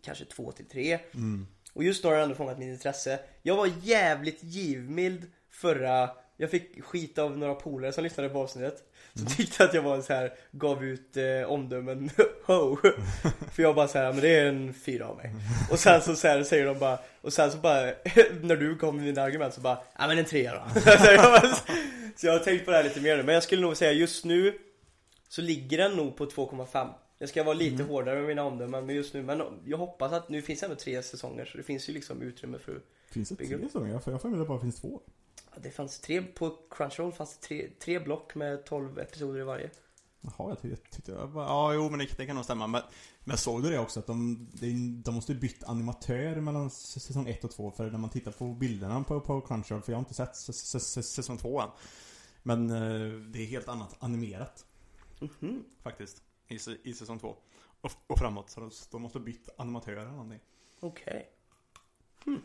kanske två till tre Mm. och just då har det ändå fångat mitt intresse. Jag var jävligt givmild förra, jag fick skit av några polare som lyssnade på avsnittet. Som tyckte att jag var så här, gav ut eh, omdömen [LAUGHS] ho. För jag bara så här, men det är en fyra av mig. Och sen så, så här, säger de bara, och sen så bara, [LAUGHS] när du kom med dina argument så bara, ja men en trea då. [LAUGHS] så, jag bara, så jag har tänkt på det här lite mer nu, men jag skulle nog säga just nu så ligger den nog på 2,5. Jag ska vara lite hårdare med mina omdömen men just nu, men jag hoppas att nu finns det ändå tre säsonger så det finns ju liksom utrymme för Finns det tre säsonger? Jag får får med att det bara finns två. Det fanns tre, på Crunchyroll fanns det tre, tre block med 12 episoder i varje. Jaha, jag tyckte, tyckte jag bara, ja, jo men det, det kan nog stämma. Men, Men såg du det också att de, de, måste bytt animatör mellan säsong 1 och 2 för när man tittar på bilderna på, på Crunchyroll, för jag har inte sett säsong två än. Men eh, det är helt annat animerat Mhm. faktiskt. I, i säsong två. Och, och framåt. Så de, de måste bytt animatör eller någonting. Okej. Hmm.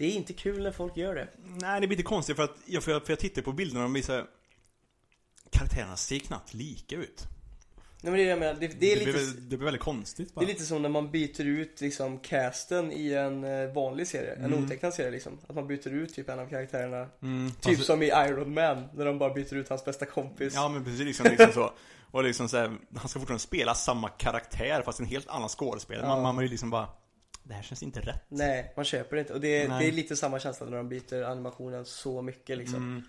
Det är inte kul när folk gör det. Nej, det blir lite konstigt för att jag, för jag, för jag tittar på bilderna och de visar Karaktärerna ser knappt lika ut. Nej men det är det jag menar, det, det är det, lite blir, det blir väldigt konstigt Det bara. är lite som när man byter ut liksom casten i en eh, vanlig serie, en Mm. otecknad serie liksom. Att man byter ut typ en av karaktärerna. Mm, Typ fast- som i Iron Man, när de bara byter ut hans bästa kompis. Ja men precis, liksom, liksom så. Och liksom så här, han ska fortfarande spela samma karaktär fast en helt annan skådespelare. Ja. Man, man är ju liksom bara, det här känns inte rätt. Nej, man köper det inte. Och det, det är lite samma känsla när de byter animationen så mycket liksom. Mm.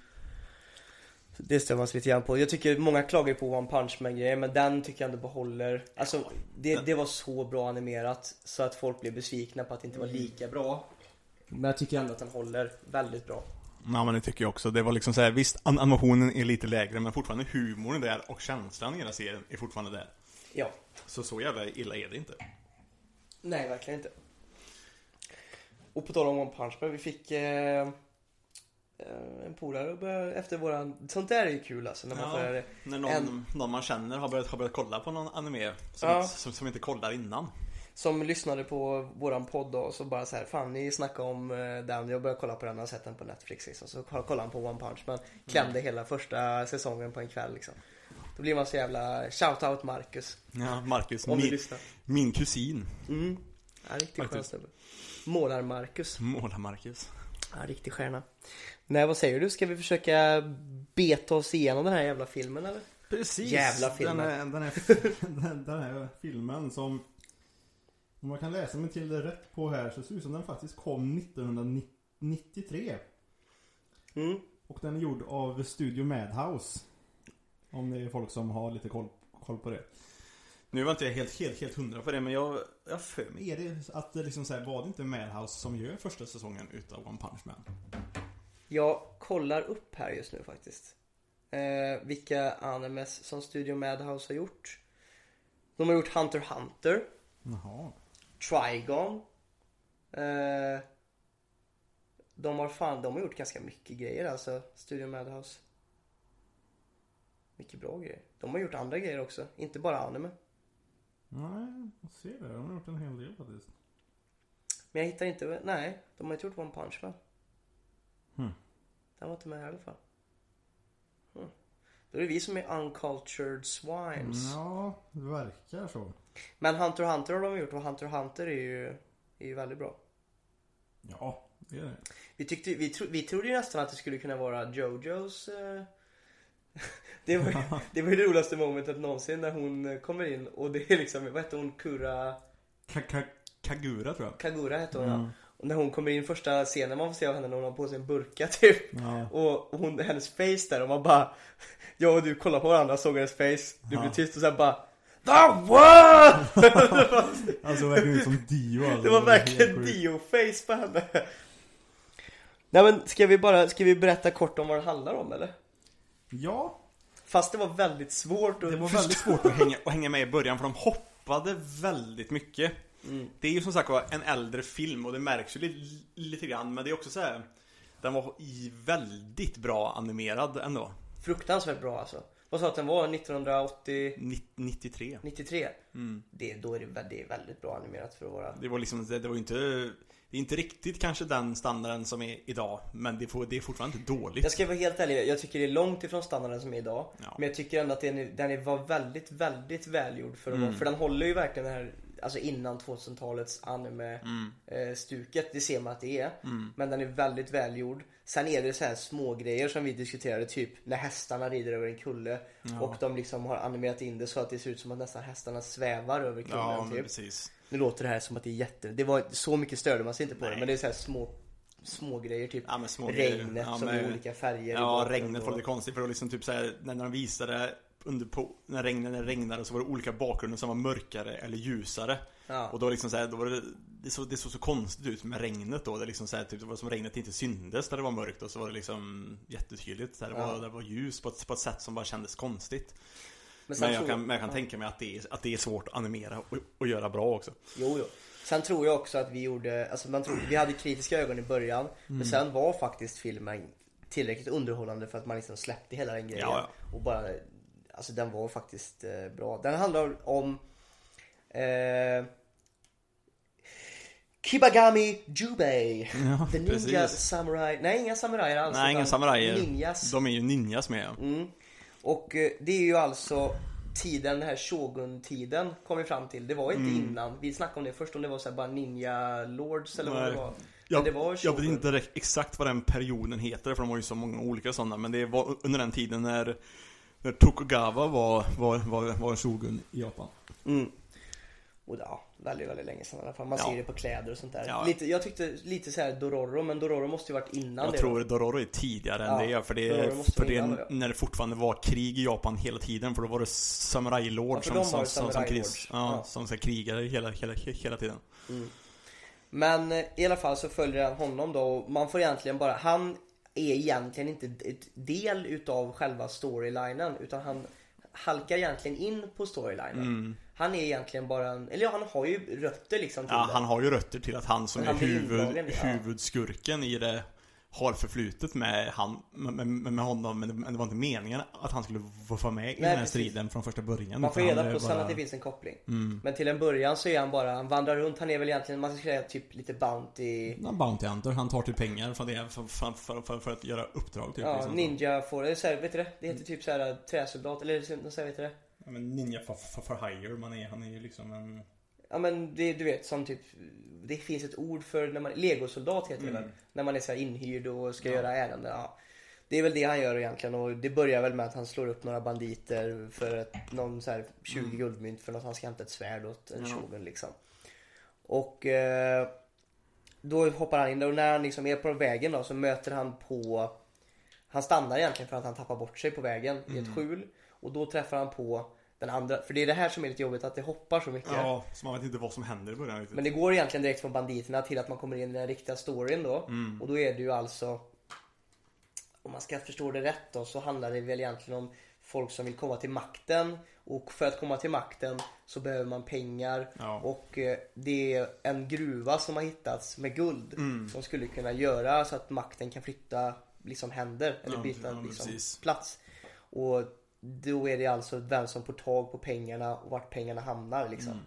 Det stör man sig lite grann på. Jag tycker många klagar på One Punch Man grejer men den tycker jag ändå behåller. Alltså det, det var så bra animerat så att folk blev besvikna på att det inte var lika bra. Men jag tycker ändå att den håller väldigt bra. Ja men det tycker jag också. Det var liksom så här, visst an- animationen är lite lägre men fortfarande humorn är där och känslan i hela serien är fortfarande där. Ja. Så så jävla illa är det inte. Nej, verkligen inte. Och på tal om One Punch Man, vi fick eh, eh, en polare efter våran... Sånt där är ju kul alltså när man Ja. får. När någon, En- någon man känner har börjat, har börjat kolla på någon anime som, Ja. som, som inte kollar innan. Som lyssnade på våran podd och så bara så här, fan ni snackade om eh, den, jag började kolla på den och har sett den på Netflix liksom. Så kollade han på One Punch Man, klämde hela första säsongen på en kväll liksom. Då blir man så jävla, shout-out Marcus, Ja, Marcus, om du min, lyssnar. min kusin. Mm. Ja, riktigt skön snubbe. Målar-Marcus. Målar-Marcus. Ja, riktig stjärna. Nej, vad säger du? Ska vi försöka beta oss igenom den här jävla filmen eller? Precis. Jävla filmen. Den, är, den, är, den, den här filmen som Om man kan läsa mig till det rätt på här så ser det ut som den faktiskt kom 1993 Mm. Och den är gjord av Studio Madhouse Om det är folk som har lite koll, koll på det Nu var inte jag helt, helt, helt hundra på det men jag, jag för mig. Är det att det liksom så här, var det inte Madhouse som gör första säsongen utav One Punch Man? Jag kollar upp här just nu faktiskt. Eh, vilka animes som Studio Madhouse har gjort. De har gjort Hunter Hunter, Jaha Trigon. Eh, de har fan, de har gjort ganska mycket grejer alltså, Studio Madhouse. Mycket bra grejer. De har gjort andra grejer också, inte bara anime. Nej, jag ser det. De har gjort en hel del faktiskt Men jag hittar inte, nej, de har inte gjort One Punch Man. Hmm. Den var inte med i alla fall. Hmm. Då är det vi som är uncultured swines. Ja, det verkar så Men Hunter x Hunter har de gjort och Hunter x Hunter är ju, är ju väldigt bra. Ja, det är det Vi, tyckte, vi, tro, vi trodde ju nästan att det skulle kunna vara Jojos eh... [LAUGHS] det, var, ju- det var ju det roligaste momentet någonsin när hon eh, kommer in och det är liksom, vad heter hon? Kura Ka- ka- Kagura tror jag Kagura heter hon Mm. ja. Och när hon kommer in första scenen man får se av henne när hon har på sig en burka [LAUGHS] typ. Ja, Och hon, hennes face där och man bara [LAUGHS] Jag och du kollar på varandra såg hennes face Du Ja. blev tyst och sen bara The world! Alltså verkligen ut som Dio alltså. Det var verkligen. Dio-face på henne. Nej men ska vi bara, ska vi berätta kort om vad den handlar om eller? Ja, Fast det var väldigt svårt att Det var väldigt svårt att hänga, [LAUGHS] att hänga med i början för de hoppade väldigt mycket. Mm. Det är ju som sagt en äldre film och det märks ju lite, lite grann men det är också så här. Den var i väldigt bra animerad ändå. Fruktansvärt bra alltså. Vad sa att den var? 1980? Nitt- 93. 93? Mm. Det, då är det, det är väldigt bra animerat för att vara... Det var liksom, det, det var ju inte Det är inte riktigt kanske den standarden som är idag Men det, får, det är fortfarande inte dåligt Jag ska vara helt ärlig, jag tycker det är långt ifrån standarden som är idag. Ja. Men jag tycker ändå att den, den var väldigt, väldigt välgjord för Mm. För den håller ju verkligen det här, alltså innan 2000-talets anime Mm. eh. Det ser man att det är. Mm. Men den är väldigt välgjord. Sen är det så här små grejer som vi diskuterade, typ när hästarna rider över en kulle. Ja. Och de liksom har animerat in det så att det ser ut som att nästan hästarna svävar över kullen Ja, typ. precis Nu låter det här som att det är jätte... Det var så mycket störde man sig inte på det. Nej. Men det är så här små, små grejer typ. Ja små grejer. Regnet ja, som är olika färger. Ja, regnet var lite konstigt för det var liksom typ såhär när de visade under på, när det regnade så var det olika bakgrunder som var mörkare eller ljusare. Ja. Och då liksom såhär, då var det, det såg, det såg så konstigt ut med regnet då. Det liksom såhär, typ, det var som regnet inte syndes när det var mörkt och så var det liksom jättetydligt. Så här, det, Ja. var, det var ljus på ett, på ett sätt som bara kändes konstigt. Men, Men jag tror kan, men jag kan ja. tänka mig att det, är, att det är svårt att animera och, och göra bra också. Jo, jo. Sen tror jag också att vi gjorde, alltså man tror, vi hade kritiska ögon i början. Mm. Men sen var faktiskt filmen tillräckligt underhållande för att man liksom släppte hela den grejen. Ja, Och bara, alltså den var faktiskt eh, bra. Den handlar om eh, Kibagami Jubei. Ja, The Ninja precis. Samurai. Nej, inga samurajer alls. Nej, inga samurajer. Ninjas. De är ju ninjas med. Mm. Och eh, det är ju alltså tiden, den här Shogun-tiden kom vi fram till. Det var inte innan. Vi snackade om det först om det var så här bara Ninja Lords eller vad Nej. det var. Jag, det var jag vet inte exakt vad den perioden heter för de har ju så många olika sådana Men det var under den tiden när när Tokugawa var, var, var, var Shogun i Japan. Mm. Och ja, väldigt, väldigt länge sedan i alla fall. Man Ja. ser det på kläder och sånt där. Ja. Lite, jag tyckte lite så här Dororo, men Dororo måste ju varit innan Jag det tror då. Dororo är tidigare Ja, än det för det, för det innan när det fortfarande var krig i Japan hela tiden för då var det samurajlord Ja, de som, som, som, lords. ja, som så krigade hela, hela, hela tiden Men eh, i alla fall så följer han honom då och man får egentligen bara, han är egentligen inte ett del utav själva storylinen utan han halkar egentligen in på storylinen. Han är egentligen bara en, eller ja han har ju rötter liksom till Ja, det. han har ju rötter till att han som är han blir huvud, i- ja. huvudskurken i det har förflutet med, han, med, med, med honom men det, var inte meningen att han skulle få vara med i den här precis. striden från första början. Man får reda på är sen bara- att det finns en koppling. Mm. Men till en början så är han bara, han vandrar runt, han är väl egentligen, man ska säga typ lite bounty En Bounty Hunter, han tar typ pengar från det. Är för, för, för, för, för att göra uppdrag typ. Ja, liksom. ninja får, eller så här, vet du det? Det heter typ såhär träsoldat, eller så här, vet du det? Ja, men Ninja for, for, for hire, man är, han är ju liksom en... Ja men det, du vet som typ Det finns ett ord för när man, legosoldat heter det väl? När man är så här inhyrd och ska göra ärenden ja. Det är väl det han gör egentligen och det börjar väl med att han slår upp några banditer för ett, någon så här 20 guldmynt för att han ska hämta ett svärd åt en shogun liksom. Och eh, då hoppar han in där och när han liksom är på vägen då så möter han på Han stannar egentligen för att han tappar bort sig på vägen i ett skjul och då träffar han på den andra, för det är det här som är lite jobbigt att det hoppar så mycket. Ja, så man vet inte vad som händer i början riktigt. Men det går egentligen direkt från banditerna till att man kommer in i den riktiga storyn då. Mm. Och då är det ju alltså Om man ska förstå det rätt då så handlar det väl egentligen om folk som vill komma till makten. Och för att komma till makten så behöver man pengar. Ja. Och eh, det är en gruva som har hittats med guld. Mm. Som skulle kunna göra så att makten kan flytta liksom händer. Eller Ja, byta ja, liksom, plats. Och då är det alltså vem som får tag på pengarna och vart pengarna hamnar liksom. Mm.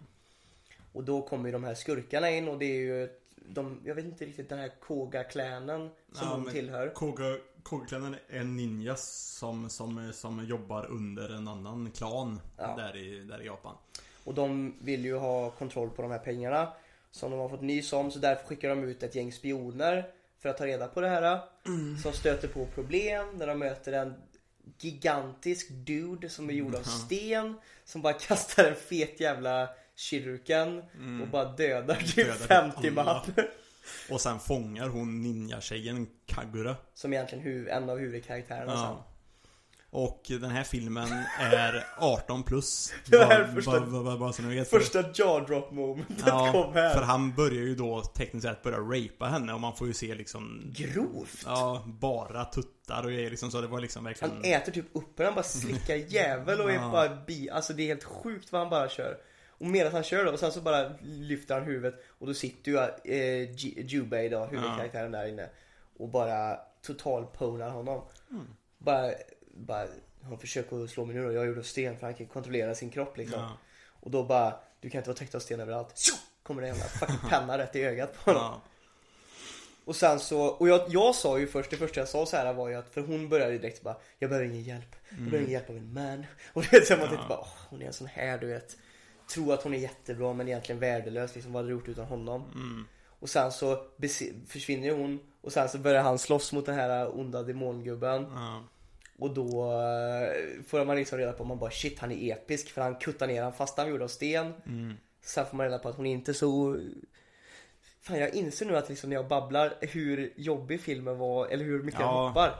Och då kommer ju de här skurkarna in och det är ju de, jag vet inte riktigt den här Koga-klänen som Ja, hon tillhör. Koga, Koga-klanen är en ninja som, som, som jobbar under en annan klan Ja. där, i, där i Japan. Och de vill ju ha kontroll på de här pengarna som de har fått nys om så därför skickar de ut ett gäng spioner för att ta reda på det här. Som stöter på problem när de möter en gigantisk dude som är gjord av sten som bara kastar en fet jävla shuriken och bara dödar typ Dödar 50 alla. man. Och sen fångar hon ninja-tjejen Kagura. Som egentligen hu- en av huvudkaraktärerna sen. Ja. Och den här filmen är 18 plus. [LAUGHS] Det här Bara- första- bara- bara- bara så ni vet. För- Första jaw drop momentet Ja, kom här. för han börjar ju då tekniskt sett börja rapa henne och man får ju se liksom Grovt. Ja, bara tuttar och grejer liksom så det var liksom verkligen Han äter typ upp den, han bara slickar [LAUGHS] jävel och är Ja. bara bi, alltså det är helt sjukt vad han bara kör. Och medan han kör då, och sen så bara lyfter han huvudet och då sitter ju eh, Ju- Jubei då, huvudkaraktären där inne och bara totalponar honom. Mm. Bara, bara, han försöker slå mig nu då, jag är gjord av sten för han kan kontrollera sin kropp liksom. Ja. Och då bara, du kan inte vara täckt av sten överallt. Tjo! Kommer det en jävla fucking [LAUGHS] penna rätt i ögat på honom. Ja. Och sen så, och jag, jag sa ju först, det första jag sa så här var ju att, för hon började ju direkt bara Jag behöver ingen hjälp, jag behöver ingen hjälp av en man [LAUGHS] Och det vet så man tänkte bara, åh, hon är en sån här du vet Tror att hon är jättebra men egentligen värdelös liksom, vad hade du gjort utan honom? Mm. Och sen så försvinner hon och sen så börjar han slåss mot den här onda demongubben Ja. Och då eh, får man liksom reda på, man bara shit han är episk. För han kuttar ner han fast han var gjord av sten. Mm. Sen får man reda på att hon är inte så Fan jag inser nu att liksom när jag babblar hur jobbig filmen var, eller hur mycket jag Ja, hoppar.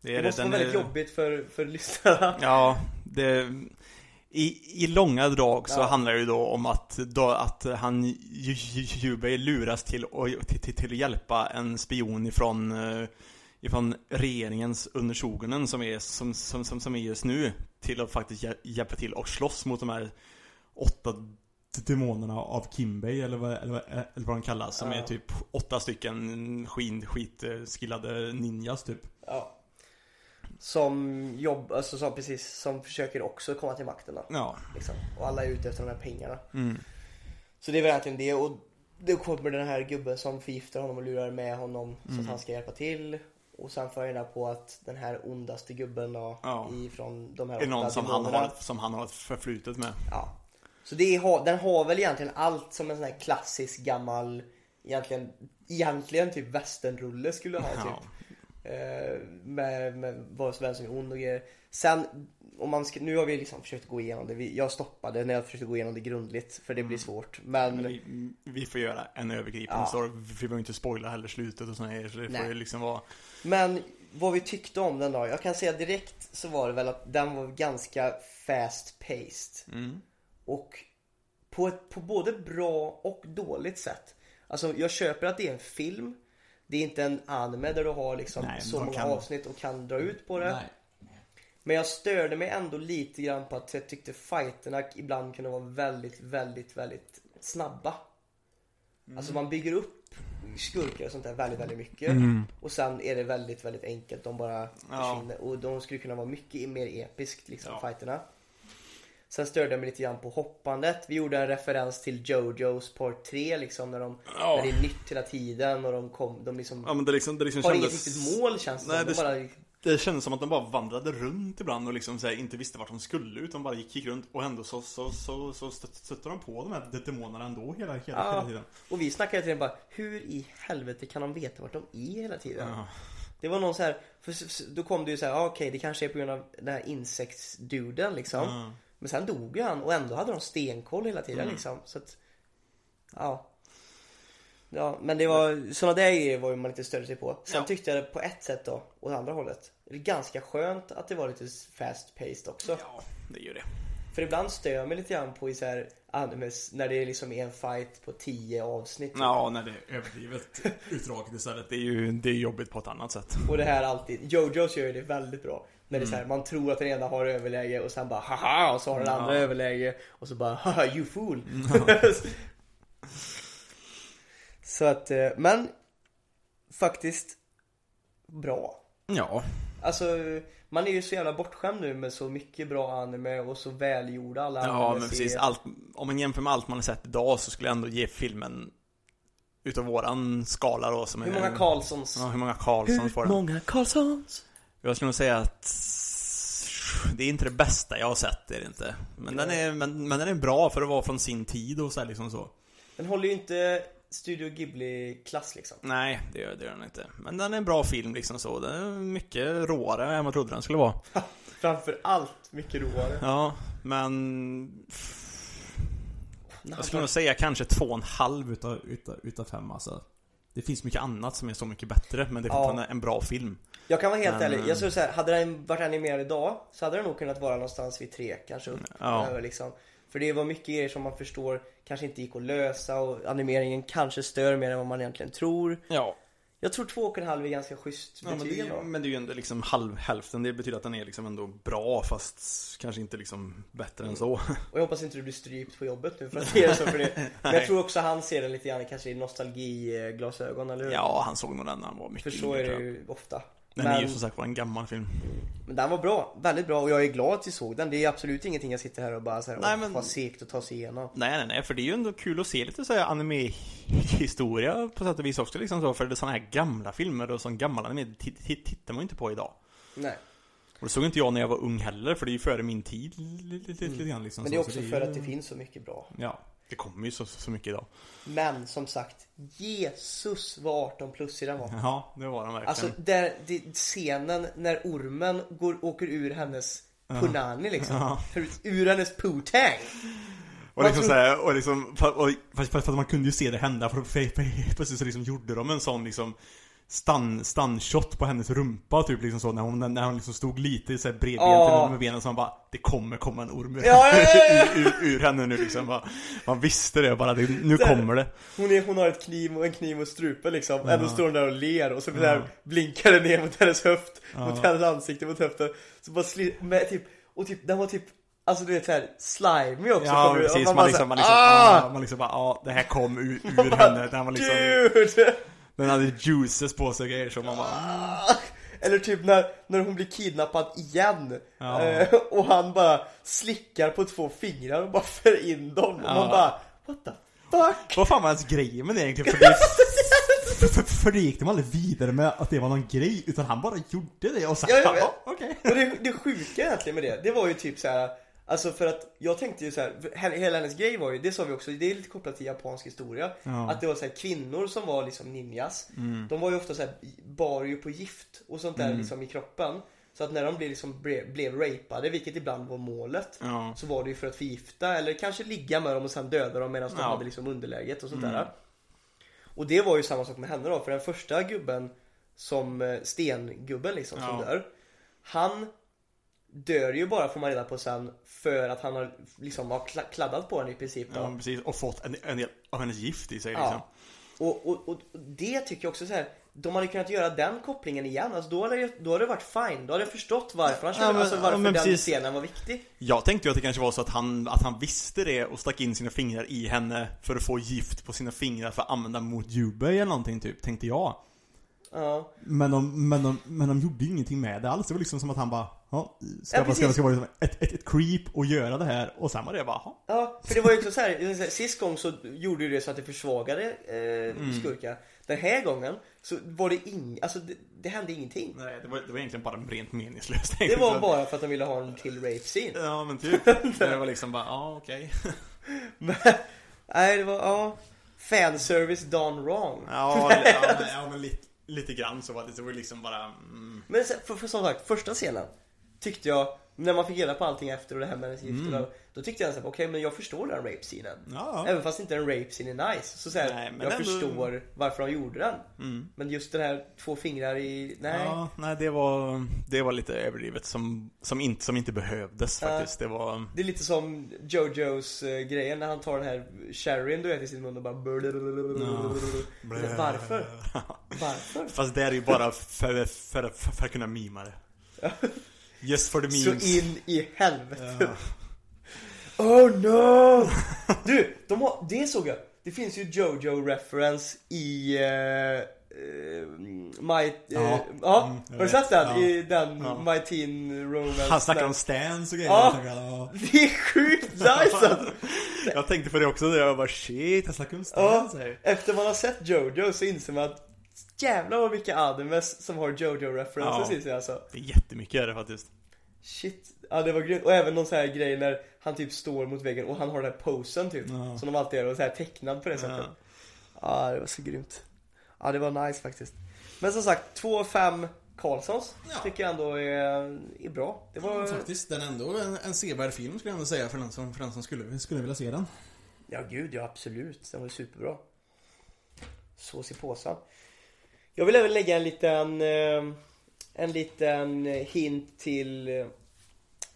Det Det måste vara väldigt är- jobbigt för, för lyssnarna. [LAUGHS] Ja, det... I, I långa drag så Ja. handlar det ju då om att, då, att han, Ju- Ju- Jubei luras till, att- till, till, till att hjälpa en spion ifrån, eh, ifrån regeringens Undersogenen som är, som, som, som, som är just nu till att faktiskt hjä- hjälpa till och slåss mot de här åtta Demonerna av Kimbay eller vad, eller, vad- eller vad de kallas. Som Ja. är typ åtta stycken skin, skitskillade ninjas typ. Ja Som jobb, alltså som precis, som försöker också komma till makten då, Ja. liksom. Och alla är ute efter de här pengarna Mm. Så det är väl egentligen det och då kommer den här gubben som förgiftar honom och lurar med honom så Mm. att han ska hjälpa till Och sen får jag reda på att den här ondaste gubben då Ja. ifrån de här Är någon som han, har, som han har ett förflutet med? Ja. Så det är, den har väl egentligen allt som en sån här klassisk gammal Egentligen, egentligen typ westernrulle skulle ha typ Ja. Eh, Med, med vad som är ond och grejer Sen, om man ska, nu har vi liksom försökt gå igenom det Vi- Jag stoppade när jag försökte gå igenom det grundligt för det blir svårt Men, Men vi, vi får göra en övergripande Ja. story. Vi behöver inte spoila heller slutet och såna grejer. Så det får Nej. ju liksom vara... men vad vi tyckte om den då Jag kan säga direkt så var det väl att den var ganska fast paced Mm. Och på, ett, på både bra och dåligt sätt. Alltså jag köper att det är en film. Det är inte en anime där du har liksom Nej, så många kan- avsnitt och kan dra ut på det. Nej. Men jag störde mig ändå lite grann på att jag tyckte fighterna ibland kunde vara väldigt, väldigt, väldigt snabba. Alltså man bygger upp skurkar och sånt där väldigt, väldigt mycket. Och sen är det väldigt, väldigt enkelt. De bara Ja. försvinner. Och de skulle kunna vara mycket mer episkt liksom, Ja. fighterna. Sen störde jag mig lite grann på hoppandet. Vi gjorde en referens till Jojos Part 3 liksom när de Ja. när det är nytt hela tiden och de kom, de liksom Ja men det liksom, det liksom har inget kändes... riktigt mål känns det Nej, som. De det- bara, Det kändes som att de bara vandrade runt ibland och liksom så här, inte visste vart de skulle utan bara gick, gick runt och ändå så, så, så, så stött- stötte de på de här demonerna ändå hela, hela, Ja. hela tiden. och vi snackade hela tiden bara hur i helvete kan de veta vart de är hela tiden? Ja. Det var någon så här, för då kom det ju så här, ah, okej det kanske är på grund av den här insektsduden liksom. Men sen dog ju han och ändå hade de stenkoll hela tiden Mm. liksom. Så att, ja. Ja, men det var, sådana där grejer var ju man lite större sig på. Sen Ja. tyckte jag det på ett sätt då, åt andra hållet. Det är ganska skönt att det var lite fast paced också. ja, det gör det. För ibland stör jag mig lite grann på i så här animes när det liksom är en fight på tio avsnitt. Ja, när det är överdrivet utdraget istället. Det är ju det är jobbigt på ett annat sätt. Och det här alltid, Jojos gör ju det väldigt bra. När det är så Mm. här, man tror att den ena har överläge och sen bara haha och så har den andra överläge och så bara haha you fool. [LAUGHS] så att, eh, men faktiskt bra. Ja. Alltså man är ju så jävla bortskämd nu med så mycket bra anime och så välgjorda alla Ja, men precis. Allt, om man jämför med allt man har sett idag så skulle jag ändå ge filmen utav våran skala då som Hur är... många Karlssons? Ja, hur många Karlssons får den? många Karlssons? Jag skulle nog säga att det är inte det bästa jag har sett, det är det inte. Men den är, men, men den är bra för att vara från sin tid och så här liksom så. Den håller ju inte Studio Ghibli-klass liksom. Nej, det gör, det gör den inte. Men den är en bra film liksom så. Den är mycket råare än jag trodde den skulle vara. [LAUGHS] Framför allt mycket roligare. Ja, men... Jag skulle nog säga kanske två och en halv. Utav, utav, utav fem alltså. Det finns mycket annat som är så mycket bättre, men det är Ja. en bra film. Jag kan vara helt Men, ärlig, eh, jag skulle säga, hade den varit animerad idag så hade den nog kunnat vara någonstans vid tre kanske upp Ja. liksom. För det var mycket grejer som man förstår kanske inte gick att lösa och animeringen kanske stör mer än vad man egentligen tror. Ja. Jag tror två och en halv är ganska schysst Ja, men, det betyg är, men det är ju ändå liksom halv, hälften, det betyder att den är liksom ändå bra fast kanske inte liksom bättre än så. Och jag hoppas inte du blir strypt på jobbet nu för att det är så för det. [LAUGHS] Men jag tror också han ser den lite grann kanske i nostalgiglasögon, eller hur? Ja, han såg nog den när han var För mycket så är det ju ofta. Den men, är ju som sagt var en gammal film. men den var bra, väldigt bra och jag är glad att vi såg den. Det är absolut ingenting jag sitter här och bara såhär, Nej, men- vad segt att ta sig igenom. Nej, nej, nej, för det är ju ändå kul att se lite så här anime-historia på sätt och vis också liksom så, för det är sådana här gamla filmer och sån gammal anime tittar man ju inte på idag. Nej. Och det såg inte jag när jag var ung heller, för det är ju före min tid lite, lite, lite grann liksom Men det är så, också så för att det finns så mycket bra. Ja, det kommer ju så, så mycket idag. Men som sagt, Jesus vad 18 plus i den var. Ja, det var den verkligen. Alltså där, det, scenen när ormen går, åker ur hennes punani liksom. Ja. Ur, hennes poo-tang. Och liksom tror- såhär, och liksom, för, för att man kunde ju se det hända, för, för, för liksom gjorde de en sån liksom Stun, stun shot på hennes rumpa typ liksom så när hon, när hon liksom stod lite så här bredbent Ja. med benen så man bara Det kommer komma en orm ur, Ja, ja, ja, ja. [LAUGHS] ur, ur, ur henne nu liksom bara, Man visste det bara, det, nu här- kommer det Hon, är, hon har ett kniv och en kniv mot strupen liksom. Ändå står hon där och ler och så Ja. där blinkar det ner mot hennes höft. Ja. Mot hennes ansikte, mot höften. Så bara sli, med typ, och typ, den var typ Alltså du vet såhär, slimy också Ja. Och precis, man, bara liksom, man liksom, ah! ah! man liksom bara, ja det här kom ur, ur [LAUGHS] henne, den var liksom Dude! Den hade juices på sig och grejer så man bara Ah! Eller typ när, när hon blir kidnappad igen Ja. eh, Och han bara slickar på två fingrar och bara för in dem Och Ja. man bara What the fuck? Vad fan var ens grejen med det egentligen? För det, för, för, för det gick de aldrig vidare med att det var någon grej Utan han bara gjorde det och sen Ja, vet. ja, okej Och det, det sjuka egentligen med det, det var ju typ så här. Alltså för att jag tänkte ju så här, he- hela hennes grej var ju, det sa vi också, det är lite kopplat till japansk historia. Ja. Att det var så här kvinnor som var liksom ninjas. Mm. De var ju ofta så här, bar ju på gift och sånt där Mm. liksom i kroppen. Så att när de blev, liksom, blev, blev rapade, vilket ibland var målet. Ja. Så var det ju för att förgifta eller kanske ligga med dem och sen döda dem medan de Ja. hade liksom underläget och sånt Mm. där. Och det var ju samma sak med henne då, för den första gubben som eh, stengubben liksom som dör. Han dör ju bara får man reda på sen för att han har liksom har kla- kladdat på henne i princip då. Ja precis, och fått en, en del av hennes gift i sig liksom Ja. Och, och, och det tycker jag också så här. De hade kunnat göra den kopplingen igen, alltså då hade det, då hade det varit fine. Då hade jag förstått varför han körde, Ja, men- alltså varför ja, den precis. scenen var viktig. Jag tänkte ju att det kanske var så att han, att han visste det och stack in sina fingrar i henne För att få gift på sina fingrar för att använda mot Yubei eller någonting typ, tänkte jag Ja. Men de, men, de, men de gjorde ju ingenting med det alls. Det var liksom som att han bara, ja, ska, Ja, ja, ska, ska vara liksom ett, ett, ett creep och göra det här. Och sen var det bara, ja. Ja, för det var ju också så här, sist gång så gjorde ju det så att det försvagade eh, Mm. skurkar. Den här gången så var det ing, alltså det, det hände ingenting. Nej, det var, det var egentligen bara rent meningslöst Det var bara för att de ville ha en till rape scene. Ja men typ, [LAUGHS] det var liksom bara, ja okej [LAUGHS] Men, nej det var, ja. Fanservice done wrong. Ja, ja, men, ja men lite, lite grann så var det, var liksom bara mm. Men sen, för, för som sagt, första scenen tyckte jag, när man fick reda på allting efter och det här med hennes gift och då, tyckte jag såhär, okej men jag förstår den rape-scenen. Ja, Även fast inte en rape-scene är nice. Så, så här, Nej, jag ändå- förstår varför de gjorde den. Mm. Men just den här två fingrar i, nej. Ja, nej det var, det var lite överdrivet som, som, inte, som inte behövdes Ja. faktiskt. Det var, Det är lite som Jojos eh, grejen när han tar den här sherryn du vet i sin mun och bara Varför? Varför? Fast det är ju bara för, för, för, för att kunna mima det. Just for the Så memes. in i helvete. Ja. Oh no! [LAUGHS] Du, de har, det såg jag. Det finns ju Jojo reference i uh, My... eh, Ja. ja. Mm, har du sett den? Ja. I den Ja. My Teen Romance? Han snackar om stans och grejer. Ja. Ja. [LAUGHS] Det är sjukt nice alltså. [LAUGHS] Jag tänkte på det också, jag bara shit, jag snackar om Ja, stans här. efter man har sett Jojo så inser man att jävlar vad mycket animes som har Jojo references Ja. i sig alltså. Det är jättemycket är det faktiskt. Shit, ja det var grymt. Och även någon sån här grej när han typ står mot väggen och han har den här posen typ. Ja. Som de alltid gör och så här tecknad på det sättet. Ja, det var så grymt. Ja, det var nice faktiskt. Men som sagt, 2-5 Karlssons Ja. tycker jag ändå är, är bra. Det var... Faktiskt, den är ändå en, en sevärd film skulle jag ändå säga för den som, för den som skulle, skulle vilja se den. Ja, gud ja, absolut. Den var superbra. sås i påsen. Jag vill även lägga en liten eh, En liten hint till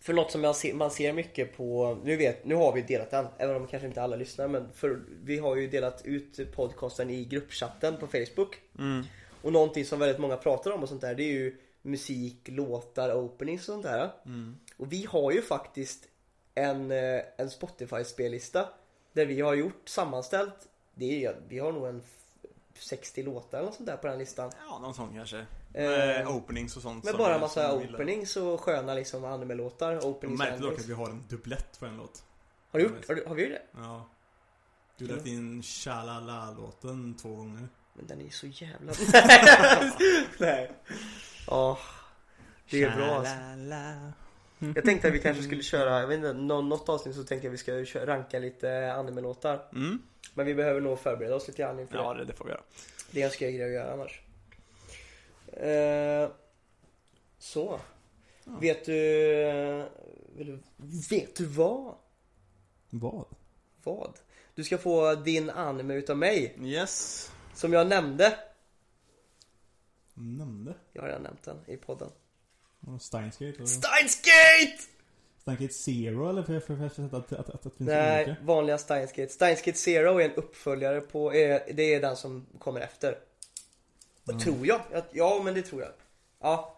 För något som jag ser, man ser mycket på Nu vet, nu har vi delat den Även om kanske inte alla lyssnar men för Vi har ju delat ut podcasten i gruppchatten på Facebook Mm. Och någonting som väldigt många pratar om och sånt där det är ju Musik, låtar, openings och sånt där Mm. Och vi har ju faktiskt en, eh, en Spotify-spellista Där vi har gjort sammanställt Det är, vi har nog en f- 60 låtar eller sånt där på den listan Ja, någon sån kanske. Eh, Med openings och sånt. Med bara jag- en massa jag openings och sköna liksom anime-låtar Jag Openings och märkte dock att vi har en dubblett på en låt. Har du gjort? Har, du, har vi gjort det? Ja. Du lät in Shalala-låten två gånger. Men den är ju så jävla... [LAUGHS] Nej Ja Det är bra alltså. Jag tänkte att vi kanske skulle köra, jag vet inte, nå- något avsnitt så tänkte jag att vi ska ranka lite anime-låtar Mm. Men vi behöver nog förbereda oss lite grann inför Ja, det det, det får vi göra. Det är en skoj grej att göra annars eh, Så Vet du Vet du vad? Vad? Vad? Du ska få din anime utav mig Yes. Som jag nämnde Nämnde? Jag har redan nämnt den i podden Vadå, Steins Gate? eller? Steins Gate! Steins Gate Zero eller för, för, för, för att, att, att, att, finns Nej, olika? vanliga Steins Gate Steins Gate Zero är en uppföljare på, eh, det är den som kommer efter Mm. Tror jag. Ja, men det tror jag Ja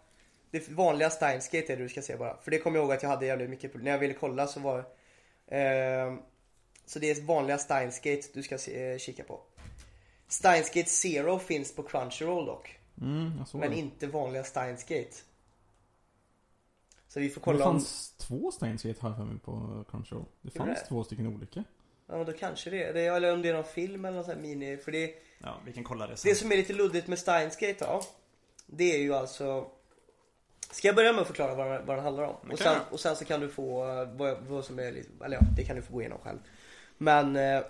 Det vanliga Steins Gate är det du ska se bara För det kommer jag ihåg att jag hade jävligt mycket problem När jag ville kolla så var eh, Så det är vanliga Steins Gate du ska se, eh, kika på Steins Gate Zero finns på Crunchyroll dock Mm, Men det. inte vanliga Steins Gate Så vi får Det kolla om fanns två Steins Gate har jag för mig på Crunchyroll. Det fanns det? två stycken olika. Ja men då kanske det är det, eller om det är någon film eller någon sån här mini För det Ja, vi kan kolla det sen. Det som är lite luddigt med Steins Gate då Det är ju alltså Ska jag börja med att förklara vad, den- vad den handlar om? Det Och sen, och sen så kan du få eh, vad, vad som är lite, eller ja, det kan du få gå igenom själv Men eh,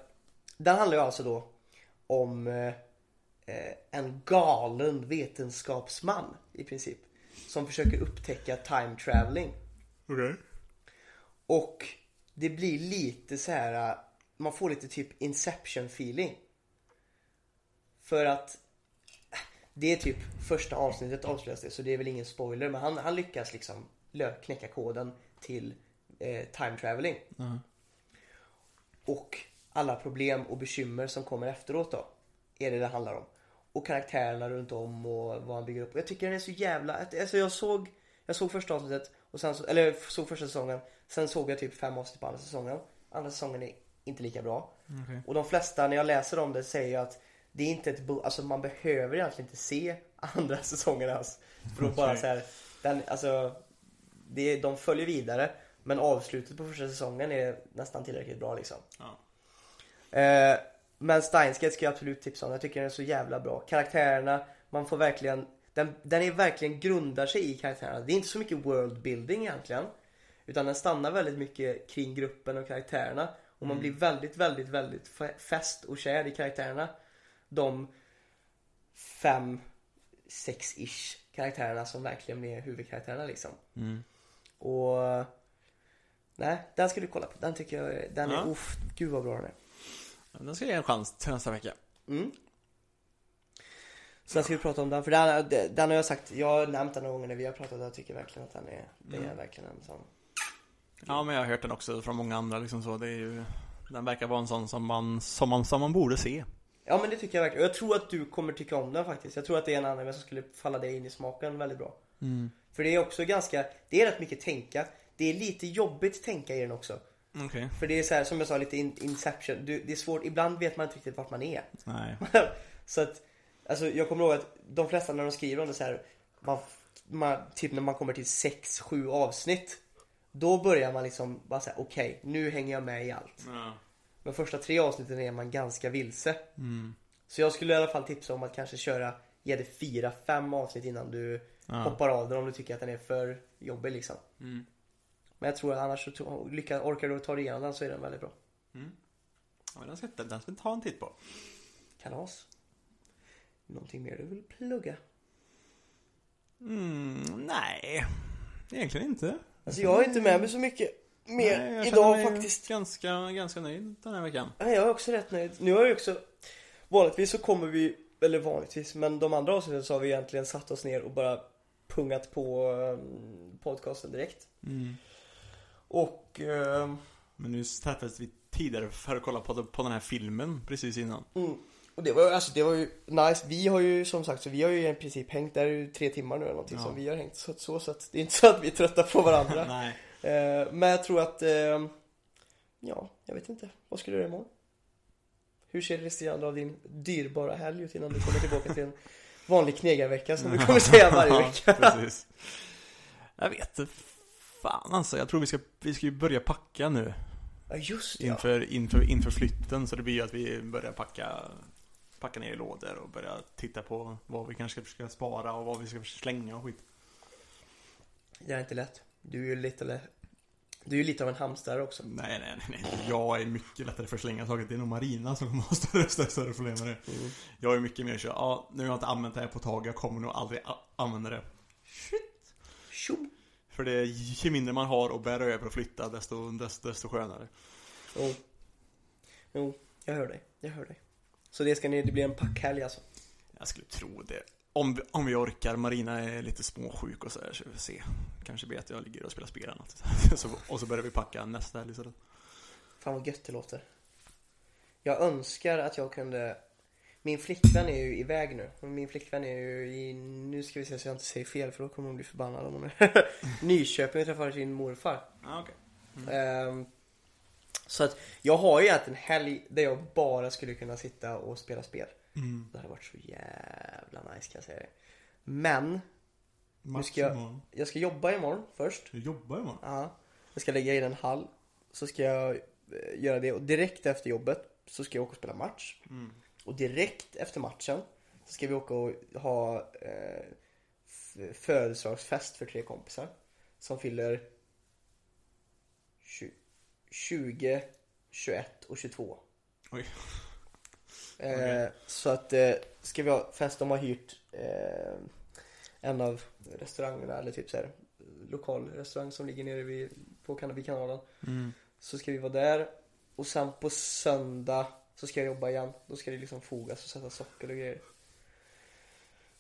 Den handlar ju alltså då Om eh, eh, En galen vetenskapsman i princip Som försöker upptäcka time traveling Okej. och det blir lite så här. Man får lite typ Inception feeling. För att det är typ första avsnittet avslöjas det så det är väl ingen spoiler men han, han lyckas liksom knäcka koden till eh, time traveling. Ja. Och alla problem och bekymmer som kommer efteråt då. Är det det handlar om. Och karaktärerna runt om och vad han bygger upp. Och jag tycker den är så jävla... Alltså jag såg... Jag såg första avsnittet och sen eller såg första säsongen. Sen såg jag typ fem avsnitt på andra säsongen. Andra säsongen är inte lika bra. Okej. Och de flesta när jag läser om det säger ju att det är inte ett bo- alltså man behöver egentligen inte se [LAUGHS] andra säsongen ens. För då bara så här, den, alltså det, de följer vidare men avslutet på första säsongen är nästan tillräckligt bra liksom. Ja. Eh, men Steins Gate ska jag absolut tipsa om. Jag tycker den är så jävla bra. Karaktärerna, man får verkligen den, den är verkligen grundar sig i karaktärerna. Det är inte så mycket world building egentligen. Utan den stannar väldigt mycket kring gruppen och karaktärerna. Och man blir väldigt, väldigt, väldigt f- fäst och kär i karaktärerna. De fem, sex-ish karaktärerna som verkligen är huvudkaraktärerna liksom. Mm. Och Nej, den ska du kolla på. Den tycker jag, den är, Ja. uff, gud vad bra den är. Den ska jag ge en chans till nästa vecka. Mm. Sen ska vi prata om den, för den, den har jag sagt, jag har nämnt den några gånger när vi har pratat och jag tycker verkligen att den är, det är Mm. verkligen en sån Ja, men jag har hört den också från många andra liksom så. Det är ju... Den verkar vara en sån som man, som man, som man borde se. Ja men det tycker jag verkligen, och jag tror att du kommer tycka om den faktiskt. Jag tror att det är en anime som skulle falla dig in i smaken väldigt bra. Mm. För det är också ganska, det är rätt mycket tänka. Det är lite jobbigt tänka i den också. Okej. För det är så här, som jag sa, lite in, inception. Du, det är svårt, ibland vet man inte riktigt vart man är. Nej. [LAUGHS] så att, alltså jag kommer ihåg att de flesta när de skriver om det så här, man, man, typ när man kommer till 6-7 avsnitt. Då börjar man liksom bara säga okej, nu hänger jag med i allt. Ja. Men första tre avsnitten är man ganska vilse. Mm. Så jag skulle i alla fall tipsa om att kanske köra, ge det 4-5 avsnitt innan du Ja. hoppar av den om du tycker att den är för jobbig liksom. Mm. Men jag tror att annars så lyckas, orkar du ta dig igenom den så är den väldigt bra. Mm. Ja, den ska, den ska vi ta en titt på. Kalas. Någonting mer du vill plugga? Mm, nej. Egentligen inte. Alltså jag har inte med mig så mycket mer Nej, jag idag mig faktiskt. Ganska, ganska nöjd den här veckan. Nej, jag är också rätt nöjd. Nu har jag också Vanligtvis så kommer vi Eller vanligtvis, men de andra avsnitten så har vi egentligen satt oss ner och bara pungat på um, podcasten direkt. Mm. Och ehm, Men nu träffades vi tidigare för att kolla på, på den här filmen precis innan. Mm. Och det var, alltså, det var ju nice. Vi har ju som sagt, så vi har ju i princip hängt där i tre timmar nu eller någonting Ja. som vi har hängt. Så, så, så att det är inte så att vi är trötta på varandra. [LAUGHS] Nej. eh, men jag tror att, eh, ja, jag vet inte. Vad ska du göra imorgon? Hur ser resterande av din dyrbara helg ut innan du kommer tillbaka till en [LAUGHS] vanlig knegarvecka som du kommer säga varje Ja, vecka? precis. Jag vet. Fan alltså, jag tror vi ska, vi ska ju börja packa nu. Ja, just det. Inför, inför, inför flytten. Så det blir ju att vi börjar packa, packa ner i lådor och börja titta på vad vi kanske ska försöka spara och vad vi ska slänga och skit. Det är inte lätt. Du är ju lite, du är ju lite av en hamster också. Nej, nej, nej, nej. Jag är mycket lättare för att slänga saker. Det är nog Marina som kommer ha större, större, större problem med det. Mm. Jag är mycket mer så, ja, nu har jag inte använt det här på ett tag. Jag kommer nog aldrig använda det. Tjo! För det, ju mindre man har att bära över och flytta, desto, desto, desto skönare. Jo. Jo, jag hör dig. Jag hör dig. Så det ska ni, det blir en packhelg alltså. Jag skulle tro det. Om vi, om vi orkar. Marina är lite småsjuk och så här, så vi får se. Kanske blir att jag ligger och spelar spel eller något. [LAUGHS] Så, och så börjar vi packa nästa helg istället. Fan vad gött det låter. Jag önskar att jag kunde Min flickvän är ju iväg nu. Min flickvän är ju i, nu ska vi se så jag inte säger fel för då kommer hon bli förbannad om hon är [LAUGHS] Nyköping och träffar sin morfar. Ah, okay. Ehm, så att jag har ju egentligen en helg där jag bara skulle kunna sitta och spela spel. mm. Det hade varit så jävla nice kan jag säga det. Men Match ska jag- jag ska jobba imorgon först. Du jobbar imorgon? Ja. Jag ska lägga in en hall. Så ska jag eh, göra det och direkt efter jobbet så ska jag åka och spela match. Mm. Och direkt efter matchen så ska vi åka och ha eh, födelsedagsfest för tre kompisar. Som fyller tju- 20, 21 och 22. Oj. Eh, Okej. Så att eh, ska vi ha fest, de har hyrt eh, en av restaurangerna eller typ så här lokal restaurang som ligger nere vid, på Kannabikanalen. Mm. Så ska vi vara där och sen på söndag så ska jag jobba igen. Då ska det liksom fogas och sätta socker och grejer.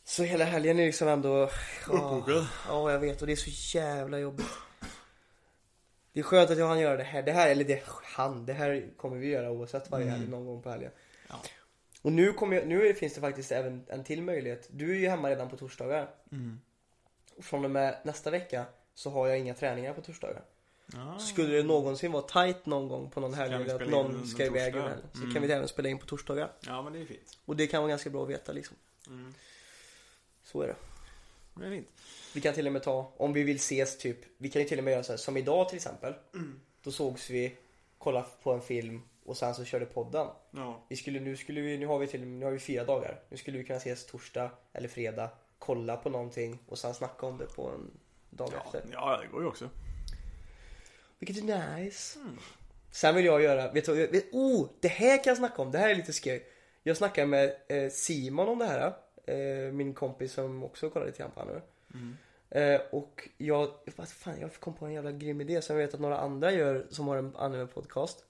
Så hela helgen är liksom ändå... Uppbokad. ja, jag vet och det är så jävla jobbigt. Det är skönt att jag hann göra det här. Det här, eller det, han, det här kommer vi göra oavsett varje helg någon gång på helgen. Ja. Och nu, kommer jag, nu finns det faktiskt även en till möjlighet. Du är ju hemma redan på torsdagar. Mm. Från och med nästa vecka så har jag inga träningar på torsdagar. Ah. Skulle det någonsin vara tight någon gång på någon helg att någon en ska iväg över helgen, så Mm. kan vi även spela in på torsdagar. Ja, men det är fint. Och det kan vara ganska bra att veta liksom. Mm. Så är det. Det är fint. Vi kan till och med ta, om vi vill ses typ, vi kan ju till och med göra så här, som idag till exempel. Mm. Då sågs vi, kollade på en film och sen så körde podden. Ja. Vi skulle, nu skulle vi, nu har vi till nu har vi fyra dagar. Nu skulle vi kunna ses torsdag eller fredag, kolla på någonting och sen snacka om det på en dag Ja, efter. ja, det går ju också. Vilket är nice. Mm. Sen vill jag göra, vet du, vet, oh, det här kan jag snacka om, det här är lite skoj. Jag snackade med eh, Simon om det här, eh, min kompis som också kollade lite grann på nu. Mm. Eh, och jag, vad fan, jag kom på en jävla grym idé som jag vet att några andra gör som har en anime-podcast.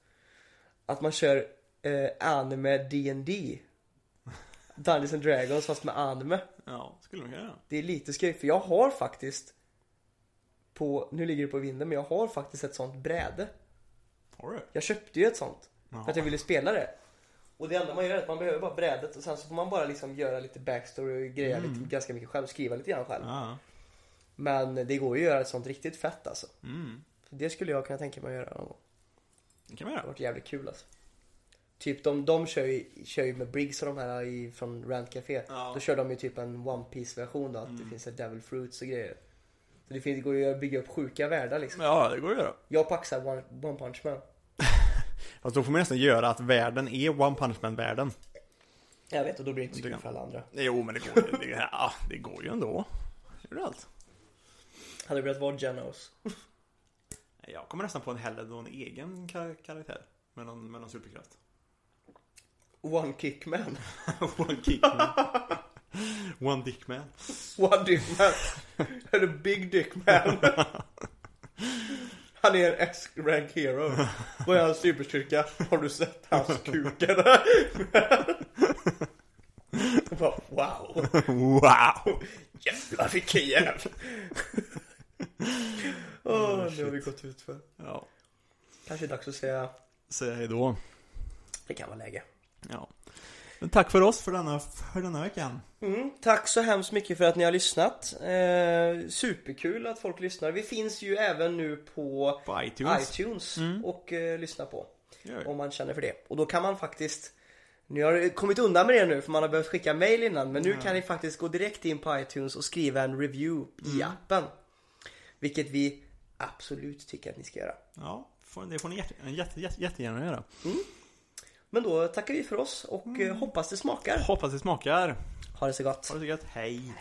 Att man kör eh, anime D&D [LAUGHS] Dungeons and Dragons fast med anime. Ja, skulle man kunna göra. Det är lite skoj för jag har faktiskt på, nu ligger det på vinden, men jag har faktiskt ett sånt bräde. Har du? Jag köpte ju ett sånt. Jaha. För att jag ville spela det. Och det enda man gör är att man behöver bara brädet och sen så får man bara liksom göra lite backstory och greja Mm. lite, ganska mycket själv, skriva lite grann själv. Ja. Men det går ju att göra ett sånt riktigt fett alltså. Mm. Det skulle jag kunna tänka mig att göra någon gång. Det kan man Det har göra. varit jävligt kul alltså. Typ de, de kör, ju, kör ju med Briggs och de här i, från Rant Café. Ja. Då kör de ju typ en One Piece version då, att det Mm. finns ett Devil Fruits och grejer. Så det, finns, det går ju att bygga upp sjuka världar liksom. Ja, det går att göra. Jag paxar One, one Punch Man. Fast då får man nästan göra att världen är One Punch Man-världen. Jag vet och då blir det inte så kul för alla andra. Jo, men det går ju. Det, ja, det går ju ändå. Gör det allt. Hade du velat vara Genos? Jag kommer nästan på en hellre en egen kar- karaktär. Med någon, med någon superkraft. One Kick Man. [LAUGHS] One kick man. One dick man. One Dick Man. Eller Big Dick Man. [LAUGHS] Han är en S-rank hero. Vad är hans superstyrka? Har du sett hans kuk eller? Bara, Wow! Jävlar vilken jävel! Åh, nu har vi gått ut för. Ja, Kanske är dags att säga, säger hej då. det kan vara läge. Ja. Men tack för oss för denna, för denna veckan. Mm, tack så hemskt mycket för att ni har lyssnat. Eh, superkul att folk lyssnar. Vi finns ju även nu på På iTunes. iTunes Mm. och eh, lyssna på. Gör. Om man känner för det. Och då kan man faktiskt Ni har kommit undan med det nu för man har behövt skicka mail innan men nu kan ni faktiskt gå direkt in på iTunes och skriva en review i appen. Vilket vi absolut tycker att ni ska göra. Ja, det får ni jätte, jätte, jätte, jättegärna göra. Men då tackar vi för oss och eh, hoppas det smakar. Hoppas det smakar. Ha det så gott. Ha det så gött. Hej!